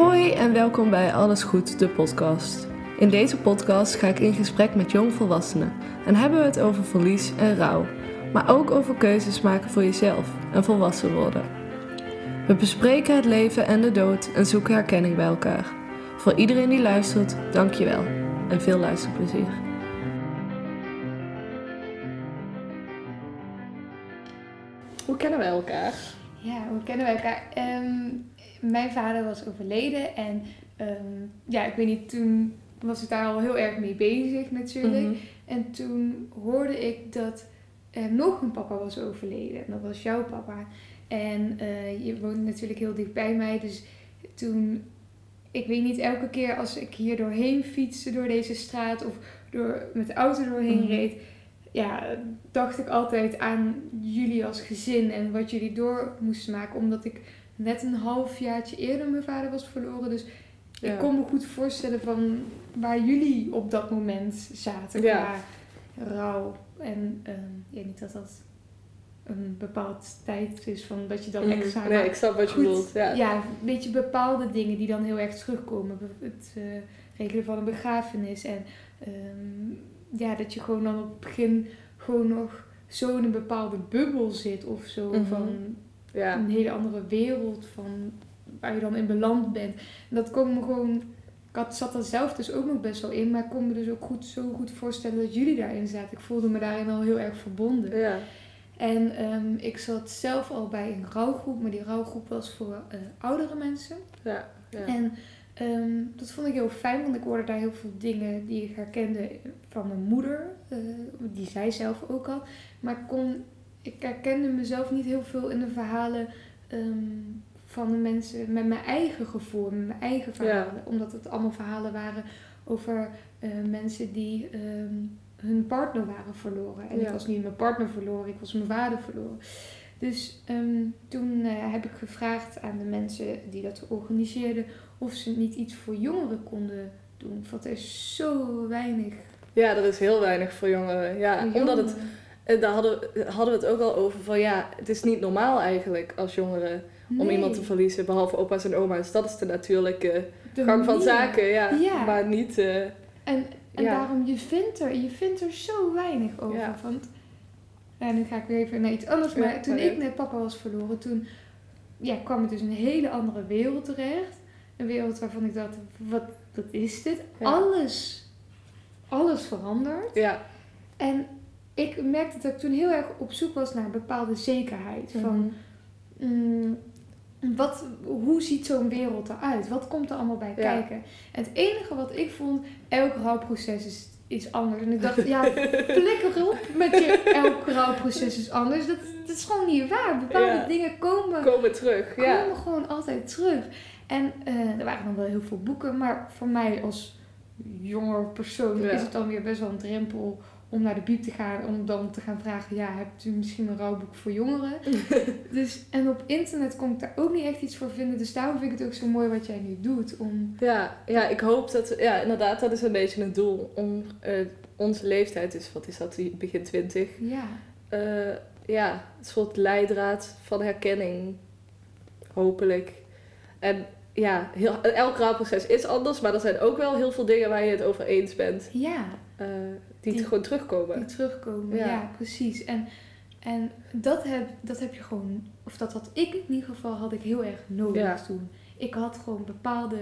Hoi en welkom bij Alles Goed, de podcast. In deze podcast ga ik in gesprek met jongvolwassenen en hebben we het over verlies en rouw, maar ook over keuzes maken voor jezelf en volwassen worden. We bespreken het leven en de dood en zoeken herkenning bij elkaar. Voor iedereen die luistert, dankjewel en veel luisterplezier. Hoe kennen wij elkaar? Ja, hoe kennen wij elkaar? Ehm, mijn vader was overleden en ehm, ja, ik weet niet, toen was ik daar al heel erg mee bezig natuurlijk. Mhm. En toen hoorde ik dat er nog een papa was overleden. En dat was jouw papa. En eh, je woont natuurlijk heel dicht bij mij. Dus toen, ik weet niet, elke keer als ik hier doorheen fietste door deze straat of door, met de auto doorheen Mhm. reed, ja, dacht ik altijd aan jullie als gezin en wat jullie door moesten maken. Omdat ik net een halfjaartje eerder mijn vader was verloren. Dus Ja. ik kon me goed voorstellen van waar jullie op dat moment zaten Ja. qua rouw. En ehm, ja, niet dat dat een bepaald tijd is van dat je dan Mhm. extra... Nee, ik snap wat je goed, bedoelt. Ja. ja, een beetje bepaalde dingen die dan heel erg terugkomen. Het eh, regelen van een begrafenis. En ehm, ja, dat je gewoon dan op het begin gewoon nog zo in een bepaalde bubbel zit of zo. Mhm. Van Ja. een hele andere wereld van waar je dan in beland bent. En dat kon me gewoon. Ik had, zat er zelf dus ook nog best wel in, maar ik kon me dus ook goed, zo goed voorstellen dat jullie daarin zaten. Ik voelde me daarin al heel erg verbonden. Ja. En ehm, ik zat zelf al bij een rouwgroep, maar die rouwgroep was voor eh, oudere mensen. Ja. Ja. En ehm, dat vond ik heel fijn, want ik hoorde daar heel veel dingen die ik herkende van mijn moeder. eh, die zij zelf ook al. Maar ik, kon, ik herkende mezelf niet heel veel in de verhalen ehm, van de mensen met mijn eigen gevoel, met mijn eigen verhalen. Omdat het allemaal verhalen waren over eh, mensen die ehm, hun partner waren verloren. En Ja. ik was niet mijn partner verloren, ik was mijn vader verloren. Dus ehm, toen eh, heb ik gevraagd aan de mensen die dat organiseerden of ze niet iets voor jongeren konden doen. Want er is zo weinig. ja, er is heel weinig voor jongeren. Ja, voor omdat het. En daar hadden, we- hadden we het ook al over van ja, het is niet normaal eigenlijk als jongeren om iemand te verliezen, behalve opa's en oma's. Dat is de natuurlijke de gang van zaken, ja. Ja. Maar niet, eh, En, en Ja. daarom, je vindt, er, je vindt er zo weinig over. Ja. Want, ja, nu ga ik weer even naar iets anders. Maar toen ik net papa was verloren, toen ja, kwam ik dus een hele andere wereld terecht. Een wereld waarvan ik dacht, wat, wat is dit? Alles, alles verandert. ja. En ik merkte dat ik toen heel erg op zoek was naar een bepaalde zekerheid. Van, mm, wat, hoe ziet zo'n wereld eruit? Wat komt er allemaal bij Ja. kijken? En het enige wat ik vond, elk rouwproces is, is anders. En ik dacht, ja, flikker op met je elk rouwproces is anders. Dat, dat is gewoon niet waar. Bepaalde Ja. dingen komen, komen terug. Ja. komen gewoon altijd terug. En eh, er waren dan wel heel veel boeken, maar voor mij als jonger persoon is het dan weer best wel een drempel om naar de bieb te gaan, om dan te gaan vragen, ja, hebt u misschien een rouwboek voor jongeren? dus, en op internet kon ik daar ook niet echt iets voor vinden, dus daarom vind ik het ook zo mooi wat jij nu doet, om... Ja, ja, ik hoop dat, ja, inderdaad, dat is een beetje het doel. Om eh, onze leeftijd, is wat is dat, begin twintig, Ja, eh, ja, een soort leidraad van herkenning, hopelijk. En ja, heel, elk rouwproces is anders, maar er zijn ook wel heel veel dingen waar je het over eens bent, ja, eh, die, Die- gewoon terugkomen. die terugkomen, Ja. ja, precies. En, en dat, heb, dat heb je gewoon, of dat had ik in ieder geval, had ik heel erg nodig Ja. toen. Ik had gewoon bepaalde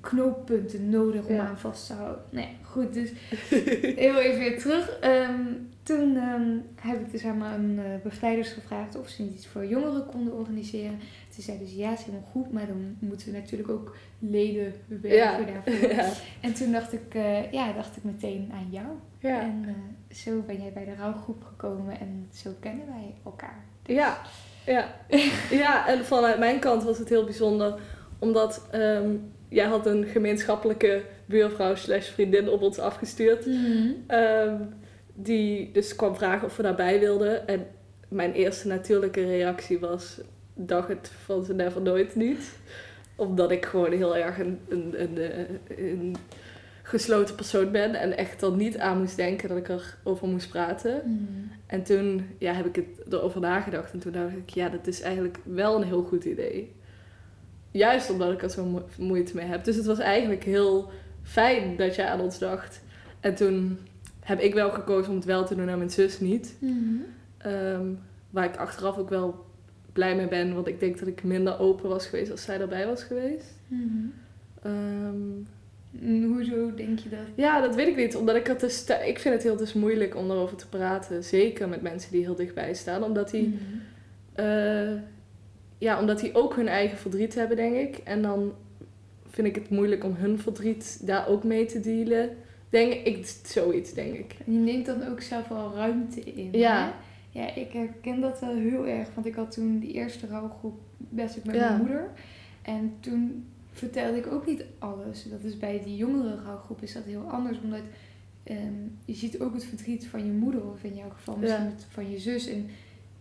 knooppunten nodig om Ja. aan vast te houden. Nee, goed, dus heel even weer terug. Ehm, toen ehm, heb ik dus aan mijn eh, begeleiders gevraagd of ze niet iets voor jongeren konden organiseren. Toen zeiden ze ja, is helemaal goed, maar dan moeten we natuurlijk ook leden werven Ja. daarvoor. ja. En toen dacht ik, eh, ja, dacht ik meteen aan jou. Ja. En eh, zo ben jij bij de rouwgroep gekomen en zo kennen wij elkaar. Ja, ja. ja, en vanuit mijn kant was het heel bijzonder, omdat ehm, jij had een gemeenschappelijke buurvrouw slash vriendin op ons afgestuurd. ehm, die dus kwam vragen of we daarbij wilden. En mijn eerste natuurlijke reactie was, dag het van ze never nooit niet. Omdat ik gewoon heel erg een, een, een, eh, een gesloten persoon ben en echt er niet aan moest denken dat ik erover moest praten. Mm. En toen ja, heb ik het erover nagedacht en toen dacht ik, ja, dat is eigenlijk wel een heel goed idee. juist omdat ik er zo mo- moeite mee heb. Dus het was eigenlijk heel fijn dat jij aan ons dacht. En toen heb ik wel gekozen om het wel te doen en mijn zus niet. Ehm, waar ik achteraf ook wel blij mee ben, want ik denk dat ik minder open was geweest als zij erbij was geweest. Mhm. Ehm, Hoezo denk je dat? ja, dat weet ik niet, omdat ik het dus, ik vind het heel dus moeilijk om erover te praten, zeker met mensen die heel dichtbij staan, omdat die, Mhm. eh, ja, omdat die ook hun eigen verdriet hebben, denk ik. En dan vind ik het moeilijk om hun verdriet daar ook mee te dealen. Denk ik, zoiets denk ik. En je neemt dan ook zelf wel ruimte in. Ja. Ja, ik herken dat wel heel erg. Want ik had toen die eerste rouwgroep best ook met Ja. mijn moeder. En toen vertelde ik ook niet alles. Dat is bij die jongere rouwgroep is dat heel anders. Omdat ehm, je ziet ook het verdriet van je moeder. Of in jouw geval misschien Ja. van je zus. En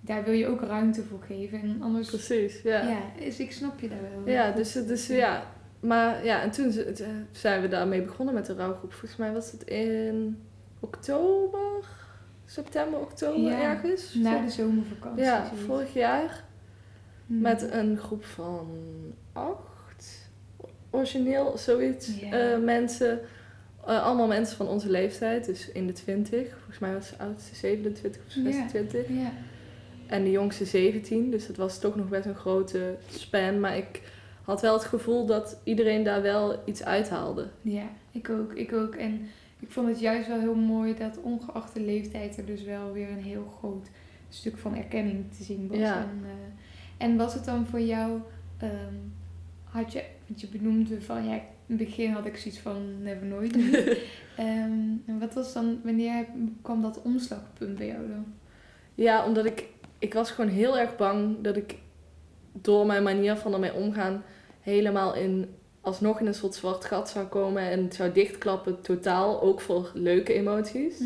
daar wil je ook ruimte voor geven. En anders... Precies, ja. Ja, dus ik snap je daar wel. Ja, dus, dus ja. Maar ja, en toen t- zijn we daarmee begonnen met de rouwgroep. Volgens mij was het in oktober, september, oktober Ja, ergens. Na de zomervakantie. ja, zoiets. vorig jaar. Mhm. Met een groep van acht, origineel zoiets, eh, mensen. Eh, allemaal mensen van onze leeftijd, dus in de twintig. Volgens mij was de oudste 27 of Ja. 26. Ja. En de jongste 17, dus het was toch nog best een grote span. Maar ik had wel het gevoel dat iedereen daar wel iets uithaalde. Ja, ik ook. Ik ook. En ik vond het juist wel heel mooi dat ongeacht de leeftijd er dus wel weer een heel groot stuk van erkenning te zien was. Ja. En, eh, en was het dan voor jou, ehm, had je, want je benoemde van, ja, in het begin had ik zoiets van never nooit. Ehm, en wat was dan, wanneer kwam dat omslagpunt bij jou dan? Ja, omdat ik, ik was gewoon heel erg bang dat ik door mijn manier van ermee omgaan helemaal in, alsnog in een soort zwart gat zou komen en het zou dichtklappen totaal, ook voor leuke emoties.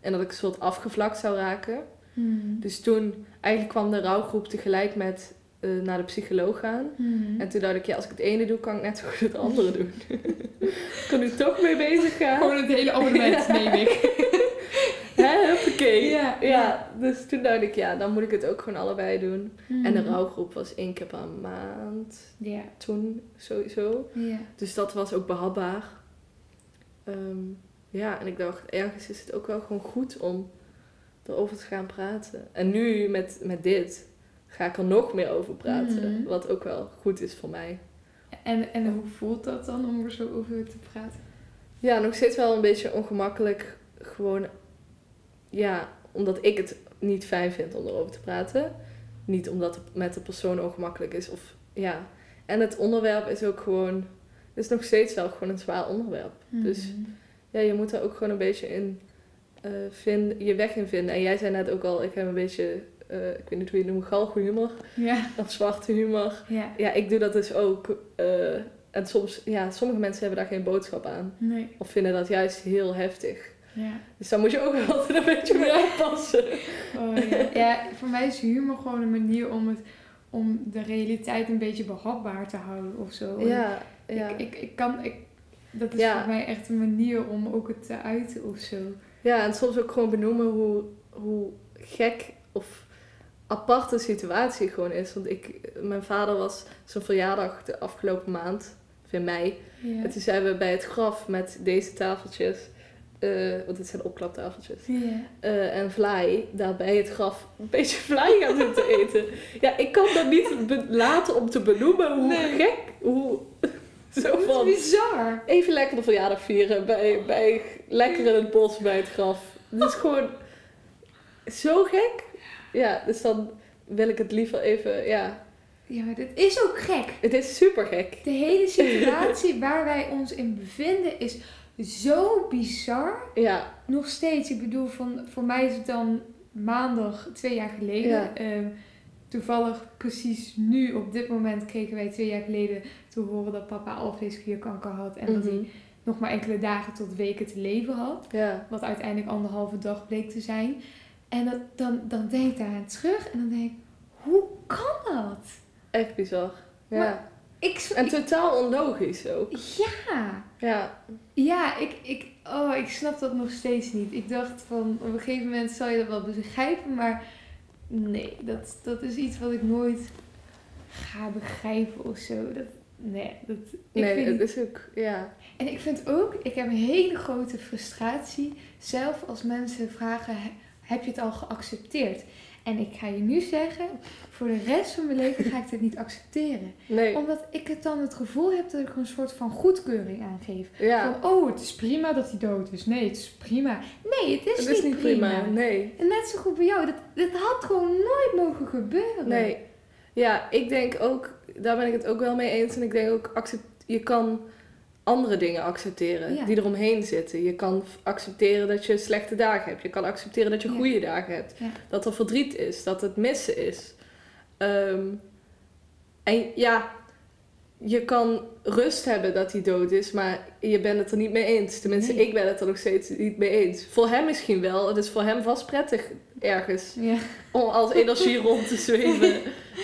En dat ik een soort afgevlakt zou raken. Mhm. Dus toen, eigenlijk kwam de rouwgroep tegelijk met eh, naar de psycholoog gaan. Mhm. En toen dacht ik, ja, als ik het ene doe, kan ik net zo goed het andere doen. ik kan nu toch mee bezig gaan. Gewoon het hele abonnement neem ik. Hè, Ja, Ja, ja. dus toen dacht ik, ja, dan moet ik het ook gewoon allebei doen. En de Mhm. rouwgroep was één keer per maand Ja, toen sowieso. ja. Dus dat was ook behapbaar. Ehm, ja, en ik dacht, ergens is het ook wel gewoon goed om erover te gaan praten. En nu met, met dit ga ik er nog meer over praten. Mhm. Wat ook wel goed is voor mij. En, en hoe voelt dat dan om er zo over te praten? Ja, nog steeds wel een beetje ongemakkelijk. Gewoon, ja, omdat ik het niet fijn vind om erover te praten. Niet omdat het met de persoon ongemakkelijk is. Of, ja. En het onderwerp is ook gewoon, het is nog steeds wel gewoon een zwaar onderwerp. Dus Mhm. ja, je moet er ook gewoon een beetje in eh, vinden, je weg in vinden. En jij zei net ook al, ik heb een beetje, eh, ik weet niet hoe je het noemt, galgenhumor. Ja, Of zwarte humor. ja. Ja, ik doe dat dus ook. eh, en soms, ja, sommige mensen hebben daar geen boodschap aan. Nee. Of vinden dat juist heel heftig. Ja. Dus daar moet je ook altijd een beetje mee Ja. oppassen. Oh, ja. ja, voor mij is humor gewoon een manier om, het, om de realiteit een beetje behapbaar te houden of zo. Ja, ja. Ik, ik, ik kan, ik, dat is Ja. voor mij echt een manier om ook het te uiten of zo. ja, en soms ook gewoon benoemen hoe, hoe gek of apart de situatie gewoon is. Want ik, mijn vader was zijn verjaardag de afgelopen maand, of in mei. Ja. En toen zijn we bij het graf met deze tafeltjes, eh, want het zijn opklaptafeltjes. Ja. eh, en Vlaai daar bij het graf een beetje Vlaai gaan zitten eten. Ja, ik kan dat niet laten om te benoemen hoe Nee. gek, hoe... Zo Dat is van, bizar. even lekker de verjaardag vieren, bij, bij, lekker in het bos bij het graf. Het is gewoon zo gek. Ja, dus dan wil ik het liever even, ja... Ja, maar dit is ook gek. Het is super gek. De hele situatie waar wij ons in bevinden is zo bizar. Ja, Nog steeds, ik bedoel, van, voor mij is het dan maandag twee jaar geleden. Ja. Ehm, toevallig precies nu, op dit moment, kregen wij twee jaar geleden te horen dat papa alvleesklierkanker had. En dat Mhm. hij nog maar enkele dagen tot weken te leven had. ja. Wat uiteindelijk anderhalve dag bleek te zijn. En dat, dan, dan denk ik daaraan terug en dan denk ik, hoe kan dat? Echt bizar. Ja. Maar- Ik, en ik- totaal onlogisch ook. ja, Ja, ja ik, ik, oh, ik snap dat nog steeds niet. Ik dacht van, op een gegeven moment zal je dat wel begrijpen, maar nee, dat, dat is iets wat ik nooit ga begrijpen of zo. Dat, nee, dat, ik Nee, vind het is ook, ja. En ik vind ook, ik heb een hele grote frustratie zelf als mensen vragen, "He- heb je het al geaccepteerd? En ik ga je nu zeggen, voor de rest van mijn leven ga ik dit niet accepteren. Nee, Omdat ik het dan het gevoel heb dat ik een soort van goedkeuring aan geef. ja. Van, oh, het is prima dat hij dood is. Nee, het is prima. Nee, het is, Het is niet, niet prima. prima. Nee. En net zo goed bij jou. Dat, dat had gewoon nooit mogen gebeuren. Nee. Ja, ik denk ook, daar ben ik het ook wel mee eens. En ik denk ook, accept, je kan andere dingen accepteren Ja. die eromheen zitten. Je kan accepteren dat je slechte dagen hebt. Je kan accepteren dat je Ja. goede dagen hebt. Ja. Dat er verdriet is, dat het missen is. Ehm, en ja, je kan rust hebben dat hij dood is, maar je bent het er niet mee eens. Tenminste, Nee. ik ben het er nog steeds niet mee eens. Voor hem misschien wel. Het is voor hem vast prettig ergens Ja. om als energie rond te zweven.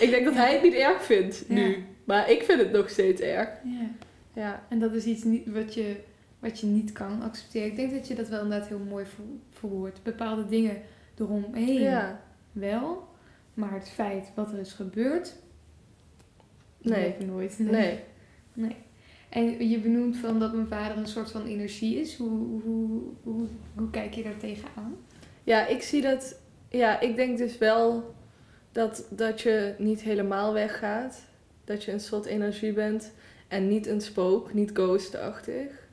Ik denk dat hij het niet erg vindt nu. Ja. Maar ik vind het nog steeds erg. ja. Ja. En dat is iets niet, wat, je, wat je niet kan accepteren. Ik denk dat je dat wel inderdaad heel mooi ver- verwoordt. Bepaalde dingen eromheen Ja. wel. Maar het feit wat er is gebeurd, Nee. nooit. Nee. Nee. En je benoemt van dat mijn vader een soort van energie is. Hoe, hoe, hoe, hoe kijk je daar tegenaan? Ja, ik zie dat. Ja, ik denk dus wel dat, dat je niet helemaal weggaat. Dat je een soort energie bent. En niet een spook, niet ghostachtig.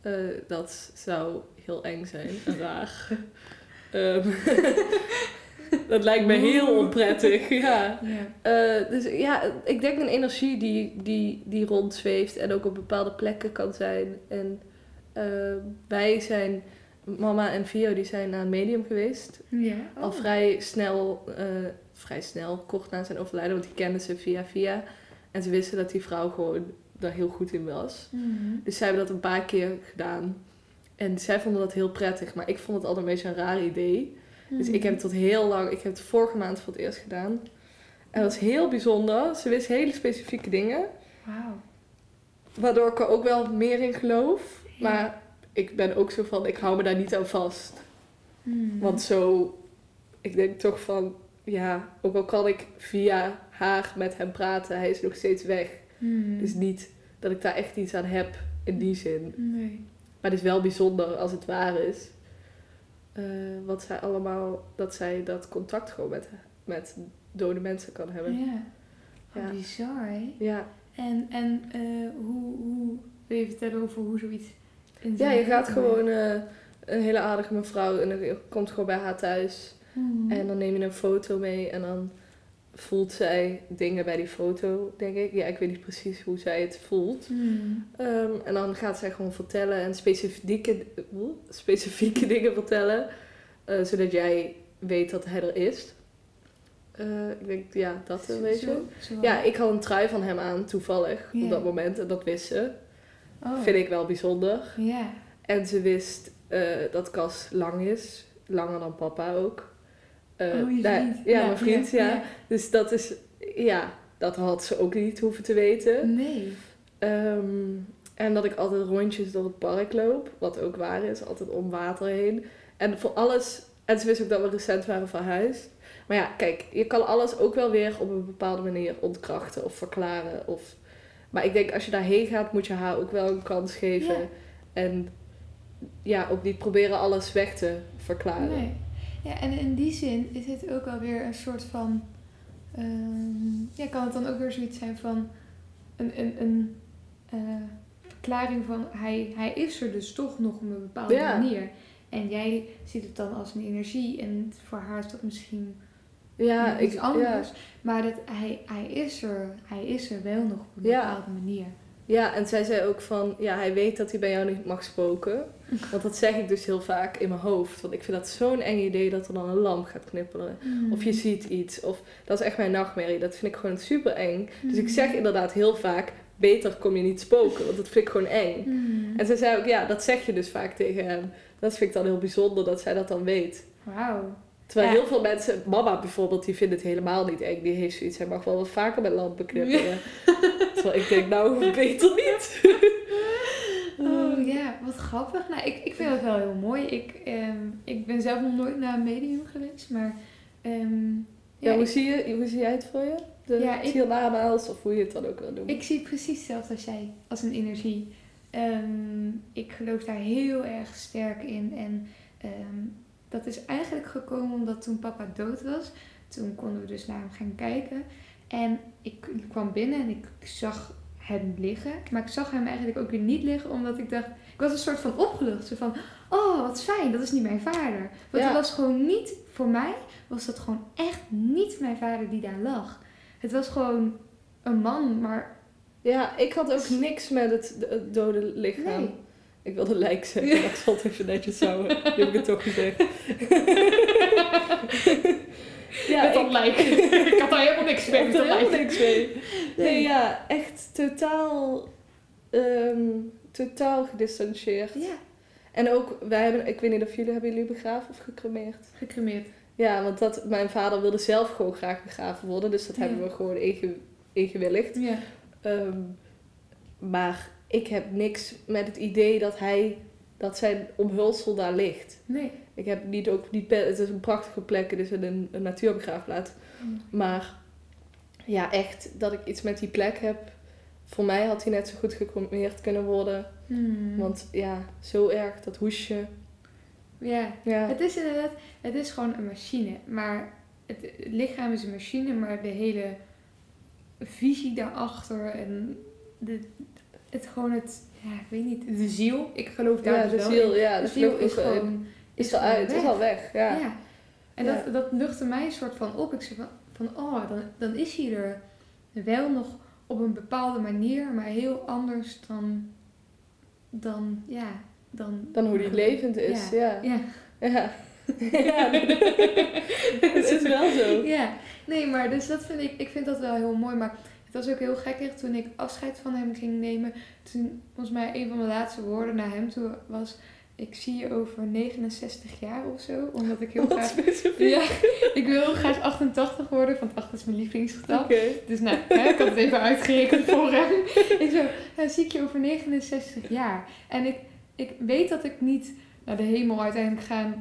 Eh, dat zou heel eng zijn en raar. Ehm, dat lijkt me heel onprettig, ja. Ja. Eh, dus ja, ik denk een energie die, die, die rondzweeft en ook op bepaalde plekken kan zijn. En eh, wij zijn, mama en Vio, die zijn naar een medium geweest. Ja. Al Oh. vrij snel, eh, vrij snel, kort na zijn overlijden, want die kenden ze via via. En ze wisten dat die vrouw gewoon daar heel goed in was. Mhm. Dus zij hebben dat een paar keer gedaan. En zij vonden dat heel prettig, maar ik vond het altijd een beetje een raar idee. Dus ik heb tot heel lang, ik heb het vorige maand voor het eerst gedaan. En dat was heel bijzonder. Ze wist hele specifieke dingen. Wauw. Waardoor ik er ook wel meer in geloof. Ja. Maar ik ben ook zo van, ik hou me daar niet aan vast. Mhm. Want zo, ik denk toch van, ja, ook al kan ik via haar met hem praten, hij is nog steeds weg. Mhm. Dus niet dat ik daar echt iets aan heb in die zin. Nee. Maar het is wel bijzonder als het waar is. Eh, wat zij allemaal, dat zij dat contact gewoon met, met dode mensen kan hebben. Ja. Oh, Ja. bizar, hè? Ja, En, en eh, hoe, hoe... Wil je vertellen over hoe zoiets... in ja zijn je gaat gewoon eh, een hele aardige mevrouw en dan komt gewoon bij haar thuis. Mhm. En dan neem je een foto mee en dan voelt zij dingen bij die foto, denk ik. Ja, ik weet niet precies hoe zij het voelt. Mhm. Ehm, en dan gaat zij gewoon vertellen en specifieke, specifieke dingen vertellen. eh, zodat jij weet dat hij er is. Eh, ik denk, ja, dat een beetje. Zo- zo- Ja, ik had een trui van hem aan, toevallig, op dat moment. En dat wist ze. Oh. Vind ik wel bijzonder. En ze wist eh, dat Cas lang is. Langer dan papa ook. Oh, daar- vriend. ja, mijn vriend, ja. Dus dat is, ja, dat had ze ook niet hoeven te weten. Nee. Ehm, en dat ik altijd rondjes door het park loop, wat ook waar is, altijd om water heen. En voor alles, en ze wist ook dat we recent waren verhuisd. Maar ja, kijk, je kan alles ook wel weer op een bepaalde manier ontkrachten of verklaren. Of... Maar ik denk, als je daarheen gaat, moet je haar ook wel een kans geven. Ja. En ja, ook niet proberen alles weg te verklaren. Nee. Ja, en in die zin is het ook alweer een soort van... ehm, ja, kan het dan ook weer zoiets zijn van... Een, een, een eh, verklaring van... Hij, hij is er dus toch nog op een bepaalde Ja. manier. En jij ziet het dan als een energie. En voor haar is dat misschien Ja, ik, iets ja. anders. Maar dat hij, hij, is er, hij is er wel nog op een Ja. bepaalde manier. Ja, en zij zei ook van, ja, hij weet dat hij bij jou niet mag spoken. Want dat zeg ik dus heel vaak in mijn hoofd. Want ik vind dat zo'n eng idee dat er dan een lamp gaat knipperen. Of je ziet iets. Of dat is echt mijn nachtmerrie. Dat vind ik gewoon super eng. Dus ik zeg inderdaad heel vaak, beter kom je niet spoken. Want dat vind ik gewoon eng. Mhm. En zij zei ook, ja, dat zeg je dus vaak tegen hem. Dat vind ik dan heel bijzonder dat zij dat dan weet. Wauw. Terwijl Ja. heel veel mensen, mama bijvoorbeeld, die vindt het helemaal niet eng. Die heeft zoiets, hij mag wel wat vaker met lampen knipperen. Terwijl ik denk, nou, beter niet. Oh ja, wat grappig. Nou, ik, ik vind het wel heel mooi. Ik, ehm, ik ben zelf nog nooit naar een medium geweest, maar... ehm, Ja, ja, hoe, ik- zie je, hoe zie jij het voor je? De Ja, of hoe je het dan ook wil doen. Ik zie precies hetzelfde als jij, als een energie. Ehm, ik geloof daar heel erg sterk in. En dat is eigenlijk gekomen omdat toen papa dood was, toen konden we dus naar hem gaan kijken. En ik kwam binnen en ik zag hem liggen. Maar ik zag hem eigenlijk ook weer niet liggen, omdat ik dacht... Ik was een soort van opgelucht. Zo van, oh, wat fijn, dat is niet mijn vader. Want Ja. het was gewoon niet, voor mij was dat gewoon echt niet mijn vader die daar lag. Het was gewoon een man, maar Ja, ik had ook niks met het, de- het dode lichaam. nee. Ik wilde lijk zeggen, maar ik zal het even netjes houden. Nu heb ik het toch gezegd. ja, Met dat ik, lijk. ik had daar helemaal niks ik mee helemaal lijk. niks mee. Nee, Nee. ja, echt totaal, ehm, totaal gedistantieerd. Ja, En ook, wij hebben, ik weet niet of jullie, hebben jullie begraven of gecremeerd? gecremeerd. Ja, want dat, mijn vader wilde zelf gewoon graag begraven worden, dus dat Ja. hebben we gewoon inge, ingewilligd. Ja. Ehm, maar ik heb niks met het idee dat hij, dat zijn omhulsel daar ligt. Nee. Ik heb niet ook niet, het is een prachtige plek, het is een, een natuurbegraafplaats. Maar ja, echt dat ik iets met die plek heb. Voor mij had hij net zo goed gecremeerd kunnen worden. Hmm. Want ja, zo erg, dat hoesje. Ja. Ja, Het is inderdaad, het is gewoon een machine. Maar het, het lichaam is een machine, maar de hele visie daarachter en de, het gewoon het, ja, ik weet niet, de ziel. Ik geloof daar ja dus de wel ziel, in. ja, De ziel is gewoon, Is al uit, is al weg. Ja. Ja. En Ja. Dat, dat luchtte mij een soort van op. Ik zei van, van oh, dan, dan is hij er wel nog op een bepaalde manier, maar heel anders dan, dan ja, dan... Dan hoe die levend is, ja. Ja. Ja. Ja, het is wel zo. Ja, nee, maar dus dat vind ik, ik vind dat wel heel mooi. Maar het was ook heel gekkig toen ik afscheid van hem ging nemen. Toen, volgens mij, een van mijn laatste woorden naar hem toe was... Ik zie je over 69 jaar of zo. Omdat ik heel Wat graag... specifiek. Ja, ik wil heel graag 88 worden, want 8 is mijn lievelingsgetal. Dus nou, hè, ik had het even uitgerekend voor hem. Ik zo, ja, zie ik je over 69 jaar. En ik, ik weet dat ik niet naar de hemel uiteindelijk ga.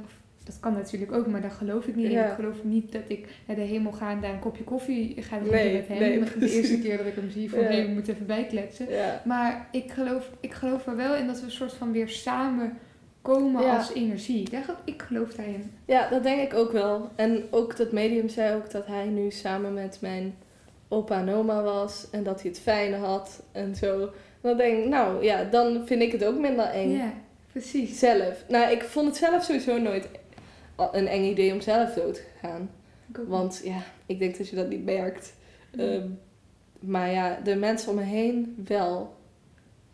Dat kan natuurlijk ook, maar daar geloof ik niet in. Ja. Ik geloof niet dat ik naar de hemel ga en daar een kopje koffie ga drinken Nee, met hem. nee, de eerste keer dat ik hem zie, van Ja. hé, we moeten even bijkletsen. Ja. Maar ik geloof, ik geloof er wel in dat we een soort van weer samen komen Ja. als energie. Daar, geloof- ik geloof daarin. ja, dat denk ik ook wel. En ook dat medium zei ook dat hij nu samen met mijn opa en oma was. En dat hij het fijne had en zo. Dan denk ik, nou ja, dan vind ik het ook minder eng. Ja, precies. Zelf. Nou, ik vond het zelf sowieso nooit een eng idee om zelf dood te gaan. Want ja, ik denk dat je dat niet merkt. Ehm, maar ja, de mensen om me heen wel.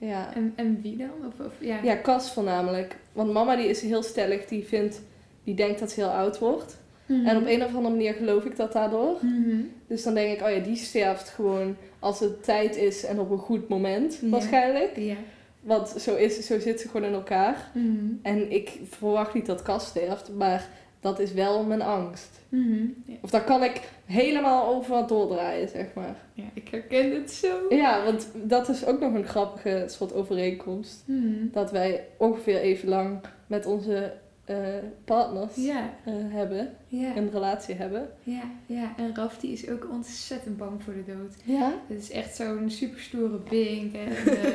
Ja. en, en wie dan? Of, of, ja. ja, Cas voornamelijk. Want mama die is heel stellig. Die vindt, die denkt dat ze heel oud wordt. Mhm. En op een of andere manier geloof ik dat daardoor. Mhm. Dus dan denk ik, oh ja, die sterft gewoon als het tijd is en op een goed moment Ja. waarschijnlijk. Ja. Want zo, is, zo zit ze gewoon in elkaar. Mhm. En ik verwacht niet dat Cas sterft, maar dat is wel mijn angst. Mhm. Ja. Of daar kan ik helemaal over doordraaien, zeg maar. ja, ik herken het zo. Ja, want dat is ook nog een grappige soort overeenkomst. Mhm. Dat wij ongeveer even lang met onze eh, partners Ja, eh, hebben, een relatie hebben. ja, ja. En Raf die is ook ontzettend bang voor de dood. Ja? Het is echt zo'n superstoere bink. En eh,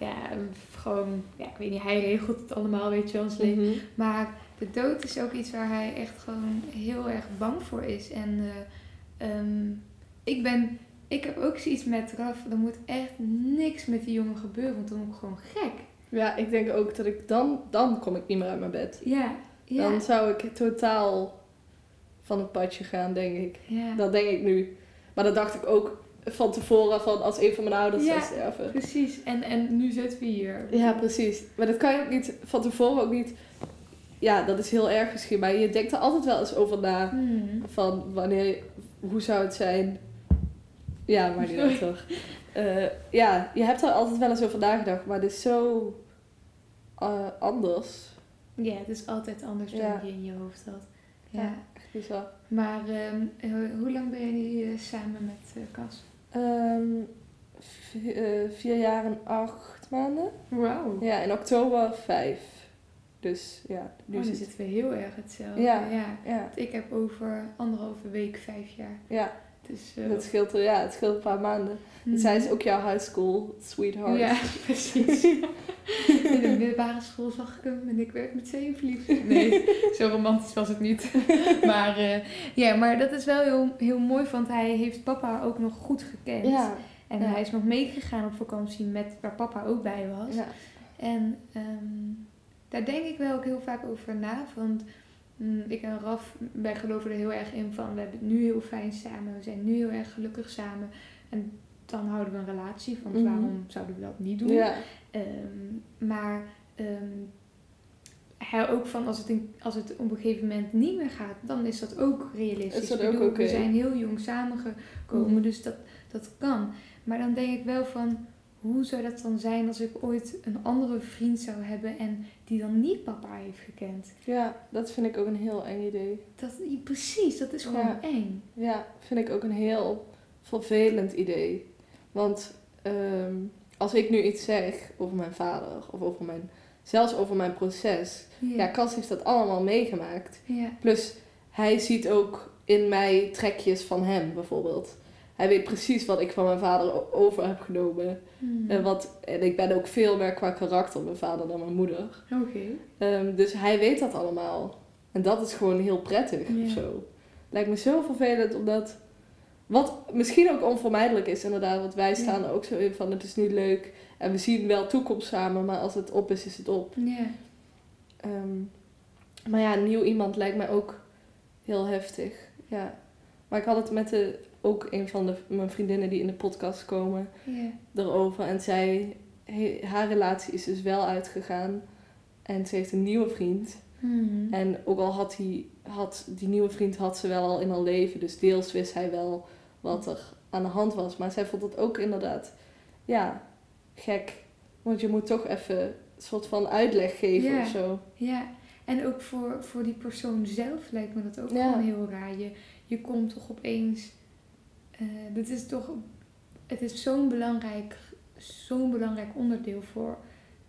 ja, gewoon, ja, ik weet niet, hij regelt het allemaal, weet je wel, ons leven. Mhm. Maar de dood is ook iets waar hij echt gewoon heel erg bang voor is. En eh, ehm, ik ben, ik heb ook zoiets met Raf, er moet echt niks met die jongen gebeuren, want dan word ik gewoon gek. Ja, ik denk ook dat ik dan, dan kom ik niet meer uit mijn bed. Ja, ja, Dan zou ik totaal van het padje gaan, denk ik. ja. Dat denk ik nu. Maar dat dacht ik ook van tevoren van als een van mijn ouders Ja. zou sterven. Precies, en, en nu zitten we hier. Ja, precies. Maar dat kan je ook niet van tevoren ook niet. Ja, dat is heel erg misschien. Maar je denkt er altijd wel eens over na. Hmm. Van wanneer, hoe zou het zijn? Ja, maar niet toch. Eh, ja, je hebt er altijd wel eens over nagedacht. Maar het is zo eh, anders. Ja, het is altijd anders dan Ja. je in je hoofd had. Ja. Ja. Echt bizar. Maar ehm, eh, hoe lang ben je nu eh, samen met Cas? Ehm, eh, vier jaar en acht maanden. Wauw. Ja, in oktober vijf. Dus ja, nu Nu zit zitten we heel erg hetzelfde. Ja. ja. Ja, Ik heb over anderhalve week vijf jaar. ja. Dus, uh, dat scheelt, ja, het scheelt een paar maanden. Mm. Zij is ook jouw high school sweetheart. Ja, precies. In de middelbare school zag ik hem en ik werd meteen verliefd. Nee, zo romantisch was het niet. Maar uh, ja, maar dat is wel heel, heel mooi, want hij heeft papa ook nog goed gekend. Ja. En hij is nog meegegaan op vakantie met waar papa ook bij was. Ja. En um, daar denk ik wel ook heel vaak over na. Want mm, ik en Raf, wij geloven er heel erg in van we hebben het nu heel fijn samen. We zijn nu heel erg gelukkig samen. En dan houden we een relatie. Want Mhm. waarom zouden we dat niet doen? Ja. Ehm, maar ehm, hij ook van als het, in, als het op een gegeven moment niet meer gaat, dan is dat ook realistisch. Is dat ook bedoel? We zijn heel jong samengekomen, Mhm. dus dat, dat kan. Maar dan denk ik wel van, hoe zou dat dan zijn als ik ooit een andere vriend zou hebben en die dan niet papa heeft gekend? ja, dat vind ik ook een heel eng idee. Dat, precies, dat is gewoon Ja. eng. Ja, vind ik ook een heel vervelend idee. Want ehm, als ik nu iets zeg over mijn vader of over mijn, zelfs over mijn proces. Ja, Cas heeft dat allemaal meegemaakt. Plus, hij ziet ook in mij trekjes van hem bijvoorbeeld. Hij weet precies wat ik van mijn vader over heb genomen. Hmm. En, wat, en ik ben ook veel meer qua karakter mijn vader dan mijn moeder. Oké. Ehm, dus hij weet dat allemaal. En dat is gewoon heel prettig Ja. of zo. Lijkt me zo vervelend omdat... Wat misschien ook onvermijdelijk is inderdaad. Want wij staan er ook zo in van het is niet leuk. En we zien wel toekomst samen. Maar als het op is, is het op. Ja. Ehm, maar ja, nieuw iemand lijkt mij ook heel heftig. Ja. Maar ik had het met de, ook een van de, mijn vriendinnen die in de podcast komen erover. En zij, he- haar relatie is dus wel uitgegaan. En ze heeft een nieuwe vriend. Hmm. En ook al had, die, had die nieuwe vriend had ze wel al in haar leven. Dus deels wist hij wel wat er aan de hand was. Maar zij vond het ook inderdaad, ja, gek. Want je moet toch even een soort van uitleg geven Ja. of zo. Ja, en ook voor, voor die persoon zelf lijkt me dat ook Ja. gewoon heel raar. Je, je komt toch opeens. Eh dit is toch. Het is zo'n belangrijk, zo'n belangrijk onderdeel voor,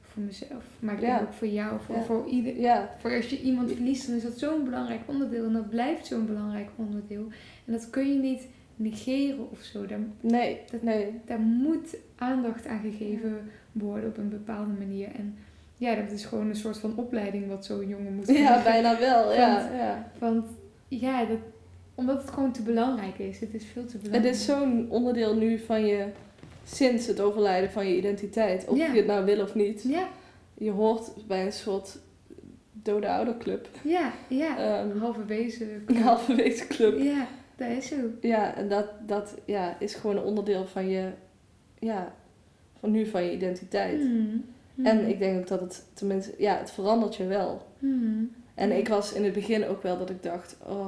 voor mezelf. Maar ik Ja. denk ook voor jou, voor, Ja. voor ieder. Ja, Voor als je iemand verliest, dan is dat zo'n belangrijk onderdeel. En dat blijft zo'n belangrijk onderdeel. En dat kun je niet negeren of zo. Daar, nee, Dat- nee. daar moet aandacht aan gegeven worden op een bepaalde manier. En ja, dat is gewoon een soort van opleiding wat zo'n jongen moet Ja, krijgen. bijna wel. Ja, ja. Want ja, dat, omdat het gewoon te belangrijk is. Het is veel te belangrijk. Het is zo'n onderdeel nu van je, sinds het overlijden van je identiteit. Of Ja. je het nou wil of niet. Ja, Je hoort bij een soort dode ouderclub. ja, ja. Ehm, Halve wezen. een halverwege club. Ja, dat is zo. Ja, en dat, dat ja, is gewoon een onderdeel van je, ja, van nu van je identiteit. Hmm. Hmm. En ik denk ook dat het, tenminste, ja, het verandert je wel. Hmm. En ik was in het begin ook wel dat ik dacht, oh,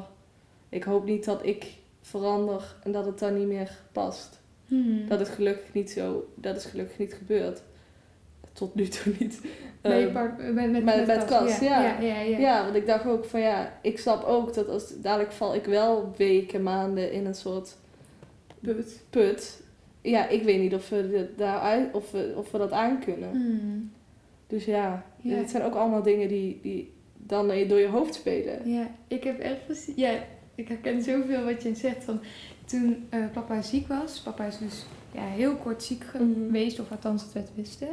ik hoop niet dat ik verander en dat het dan niet meer past. Hmm. Dat is gelukkig niet zo, dat is gelukkig niet gebeurd. Tot nu toe niet. Bij je Ehm, part- met, met, met- met Cas, ja. Ja, ja, ja. ja, want ik dacht ook van ja, ik snap ook dat als dadelijk val ik wel weken, maanden in een soort Put. put. Ja, ik weet niet of we, daaruit, of we, of we dat aankunnen. Hmm. Dus ja, Ja. het zijn ook allemaal dingen die, die dan door je hoofd spelen. Ja, ik heb echt precies... Ja, ik herken zoveel wat je zegt. Van toen eh, papa ziek was. Papa is dus ja, heel kort ziek Mhm. geweest. Of althans, dat we het wisten.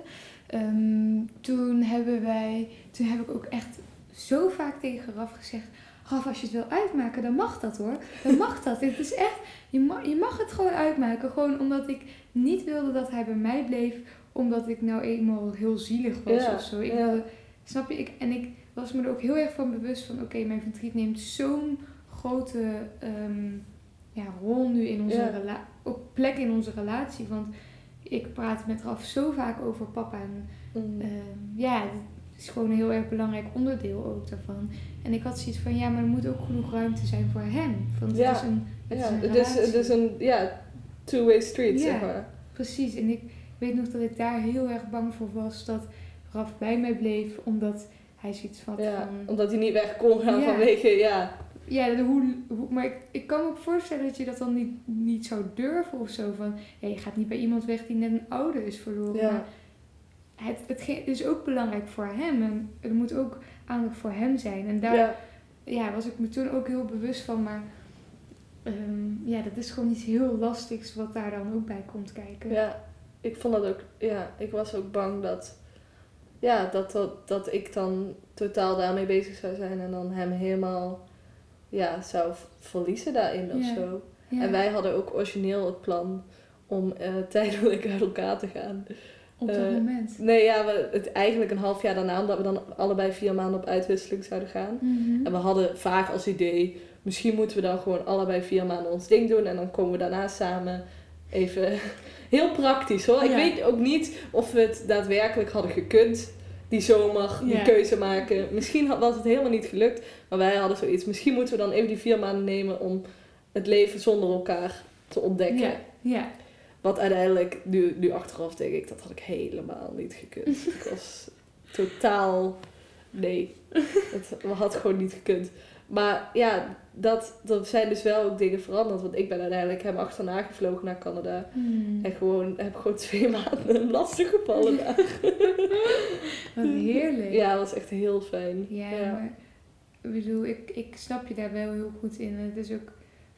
Ehm, toen hebben wij... Toen heb ik ook echt zo vaak tegen Raf gezegd... Raf, als je het wil uitmaken, dan mag dat hoor. Dan mag dat. Het is echt... Je mag, je mag het gewoon uitmaken. Gewoon omdat ik niet wilde dat hij bij mij bleef. Omdat ik nou eenmaal heel zielig was of zo. Ik wilde, snap je? Ik, en ik was me er ook heel erg van bewust van... Oké, mijn verdriet neemt zo'n grote ehm, ja, rol nu in onze Ja. rela- ook plek in onze relatie. Want ik praat met Raf zo vaak over papa. En Mm. Ehm, ja, het is gewoon een heel erg belangrijk onderdeel ook daarvan. En ik had zoiets van, ja, maar er moet ook genoeg ruimte zijn voor hem. Want het Ja. is een, het ja, is een het is, het relatie. is een ja, two-way street, zeg maar. Precies, en ik weet nog dat ik daar heel erg bang voor was dat Raf bij mij bleef, omdat hij zoiets had Ja, van... omdat hij niet weg kon gaan vanwege, ja. Ja, de- hoe, hoe, maar ik, ik kan me ook voorstellen dat je dat dan niet, niet zou durven of zo. Van, ja, je gaat niet bij iemand weg die net een ouder is verloren. Ja. Maar het, het is ook belangrijk voor hem. En er moet ook aandacht voor hem zijn. En daar ja. ja, was ik me toen ook heel bewust van. Maar ehm, ja, dat is gewoon iets heel lastigs wat daar dan ook bij komt kijken. Ja, ik vond dat ook, ja, ik was ook bang dat, ja, dat, dat, dat ik dan totaal daarmee bezig zou zijn en dan hem helemaal, ja, zou verliezen daarin of zo. En wij hadden ook origineel het plan om eh, tijdelijk uit elkaar te gaan. op dat eh, moment. Nee, ja, we, het eigenlijk een half jaar daarna, omdat we dan allebei vier maanden op uitwisseling zouden gaan. Mhm. En we hadden vaak als idee, misschien moeten we dan gewoon allebei vier maanden ons ding doen en dan komen we daarna samen even. Heel praktisch hoor. Ik weet ook niet of we het daadwerkelijk hadden gekund. Die zomer, die Ja. keuze maken. Misschien had- was het helemaal niet gelukt. Maar wij hadden zoiets. Misschien moeten we dan even die vier maanden nemen om het leven zonder elkaar te ontdekken. Ja, ja. Wat uiteindelijk, nu, nu achteraf denk ik, dat had ik helemaal niet gekund. ik was totaal, nee, het had gewoon niet gekund. Maar ja, dat, dat zijn dus wel ook dingen veranderd. Want ik ben uiteindelijk hem achterna gevlogen naar Canada. Hmm. En gewoon, heb gewoon twee maanden lastig gevallen daar. Wat heerlijk. Ja, dat was echt heel fijn. Ja, Ja. maar ik bedoel, ik, ik snap je daar wel heel goed in. Het is ook,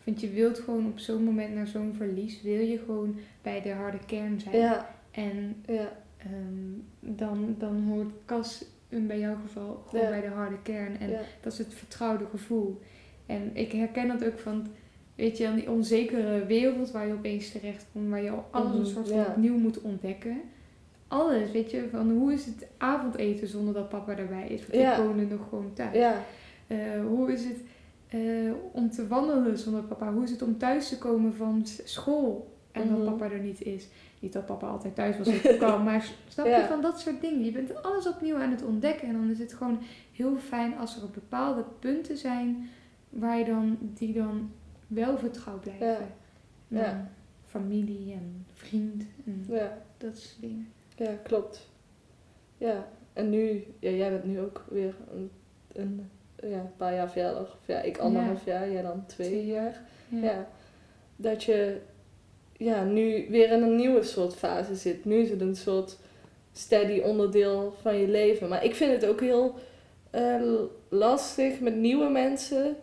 want je wilt gewoon op zo'n moment naar zo'n verlies, wil je gewoon bij de harde kern zijn. Ja, En ja, ehm, dan, dan hoort Cas in bij jouw geval gewoon Ja. bij de harde kern. En ja. dat is het vertrouwde gevoel. En ik herken dat ook van, weet je, die onzekere wereld waar je opeens terecht komt, waar je al alles een Mhm, soort van ja. opnieuw moet ontdekken. Alles, weet je, van hoe is het avondeten zonder dat papa erbij is? Want Ja. ik woonde nog gewoon thuis. ja. Eh, hoe is het eh, om te wandelen zonder papa? Hoe is het om thuis te komen van school en Mhm. dat papa er niet is? Niet dat papa altijd thuis was of kwam, maar snap je van dat soort dingen? Je bent alles opnieuw aan het ontdekken en dan is het gewoon heel fijn als er op bepaalde punten zijn waar je dan, die dan wel vertrouwd blijven. Ja. Dan Ja. Familie en vriend en ja. dat soort dingen. Ja, klopt. Ja, en nu, ja, jij bent nu ook weer een, een ja, paar jaar verder. Of ja, ik anderhalf jaar, jij dan twee, Twee jaar. Ja. Ja. Dat je ja, nu weer in een nieuwe soort fase zit. Nu is het een soort steady onderdeel van je leven. Maar ik vind het ook heel eh, lastig met nieuwe mensen.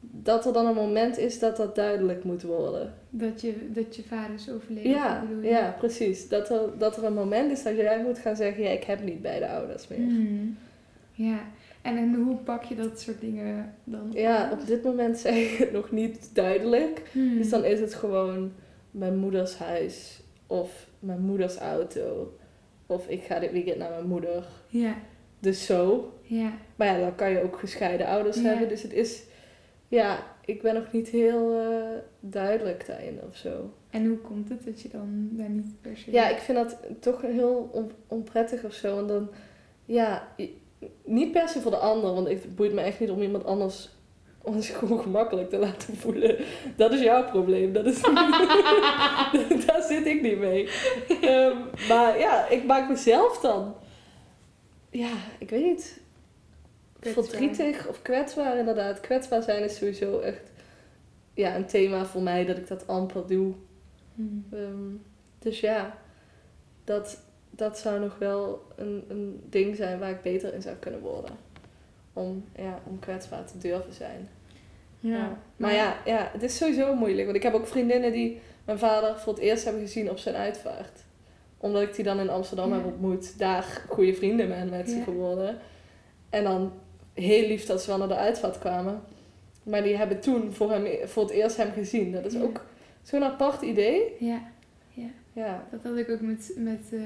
Dat er dan een moment is dat dat duidelijk moet worden. Dat, je, dat je vader is overleden. Ja, ja, precies. Dat er, dat er een moment is dat jij moet gaan zeggen, ja, ik heb niet beide ouders meer. Hmm. Ja, en, en hoe pak je dat soort dingen dan Ja, op dit moment zeg ik het nog niet duidelijk. Hmm. Dus dan is het gewoon mijn moeders huis of mijn moeders auto. Of ik ga dit weekend naar mijn moeder. Ja, Dus zo. ja. Maar ja, dan kan je ook gescheiden ouders Ja. hebben. Dus het is, ja, ik ben nog niet heel eh, duidelijk daarin of zo. En hoe komt het dat je dan daar niet per se... Ja, ik vind dat toch heel on- onprettig of zo. En dan, ja, niet per se voor de ander, want het boeit me echt niet om iemand anders ons gewoon gemakkelijk te laten voelen. Dat is jouw probleem. Dat is Daar zit ik niet mee. Ehm, maar ja, ik maak mezelf dan, ja, ik weet niet. Verdrietig of kwetsbaar inderdaad. Kwetsbaar zijn is sowieso echt ja, een thema voor mij dat ik dat amper doe. Hmm. Ehm, dus ja, dat, dat zou nog wel een, een ding zijn waar ik beter in zou kunnen worden. Om, ja, om kwetsbaar te durven zijn. Ja. Maar ja, ja, het is sowieso moeilijk. Want ik heb ook vriendinnen die mijn vader voor het eerst hebben gezien op zijn uitvaart. Omdat ik die dan in Amsterdam Ja. heb ontmoet. Daar goede vrienden ben met ze geworden. En dan heel lief dat ze wel naar de uitvaart kwamen. Maar die hebben toen voor, hem, voor het eerst hem gezien. Dat is Ja. ook zo'n apart idee. Ja, Ja. dat had ik ook met, met, eh,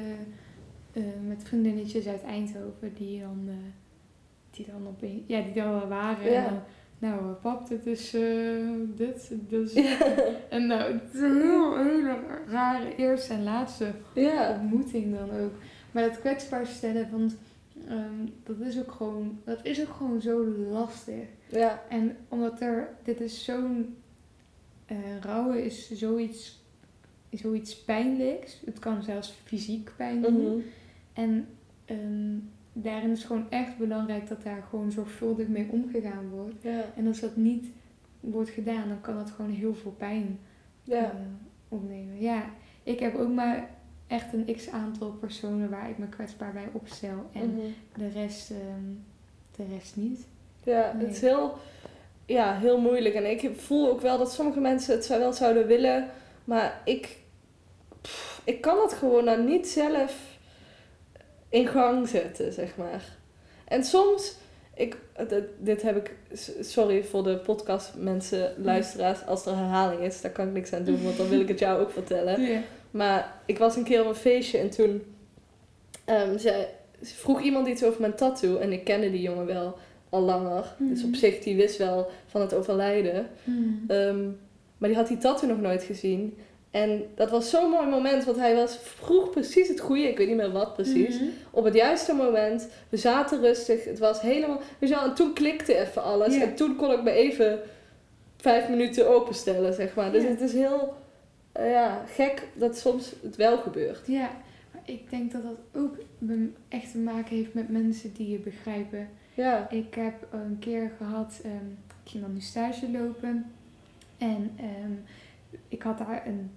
eh, met vriendinnetjes uit Eindhoven die dan, eh, die dan opeens, ja, die dan wel waren. Ja. En dan, nou, pap, dit is dit, dus... Ja. En nou, het is een heel, hele rare eerste en laatste ja. ontmoeting dan ook. Maar dat kwetsbaar stellen, want ehm, dat is ook gewoon, dat is ook gewoon zo lastig. Ja. En omdat er, dit is zo'n, eh rouwen is zoiets, zoiets pijnlijks. Het kan zelfs fysiek pijn doen. Mhm. En ehm, daarin is gewoon echt belangrijk dat daar gewoon zorgvuldig mee omgegaan wordt. Ja. En als dat niet wordt gedaan, dan kan dat gewoon heel veel pijn Ja. eh, opnemen. Ja, ik heb ook maar echt een x aantal personen waar ik me kwetsbaar bij opstel. En Mhm. de rest, ehm, de rest niet. Ja, Nee. het is heel. ja, heel moeilijk. En ik voel ook wel dat sommige mensen het wel zouden willen, maar ik, pff, ik kan het gewoon dan niet zelf in gang zetten, zeg maar. En soms, ik, dit, dit heb ik, sorry voor de podcast mensen, luisteraars, als er herhaling is, daar kan ik niks aan doen, want dan wil ik het jou ook vertellen. Maar ik was een keer op een feestje en toen ehm, ze, ze vroeg iemand iets over mijn tattoo en ik kende die jongen wel al langer. Dus op Mhm. zich, die wist wel van het overlijden. Hmm. Ehm, maar die had die tattoo nog nooit gezien. En dat was zo'n mooi moment, want hij was, vroeg precies het goede, ik weet niet meer wat precies. Mhm. Op het juiste moment, we zaten rustig, het was helemaal... Weet je wel, en toen klikte even alles. En toen kon ik me even vijf minuten openstellen, zeg maar. Dus het is heel eh, ja, gek dat soms het wel gebeurt. Ja, maar ik denk dat dat ook echt te maken heeft met mensen die je begrijpen. Ja. Ik heb een keer gehad, ehm, ik ging dan nu stage lopen. En ehm, ik had daar een,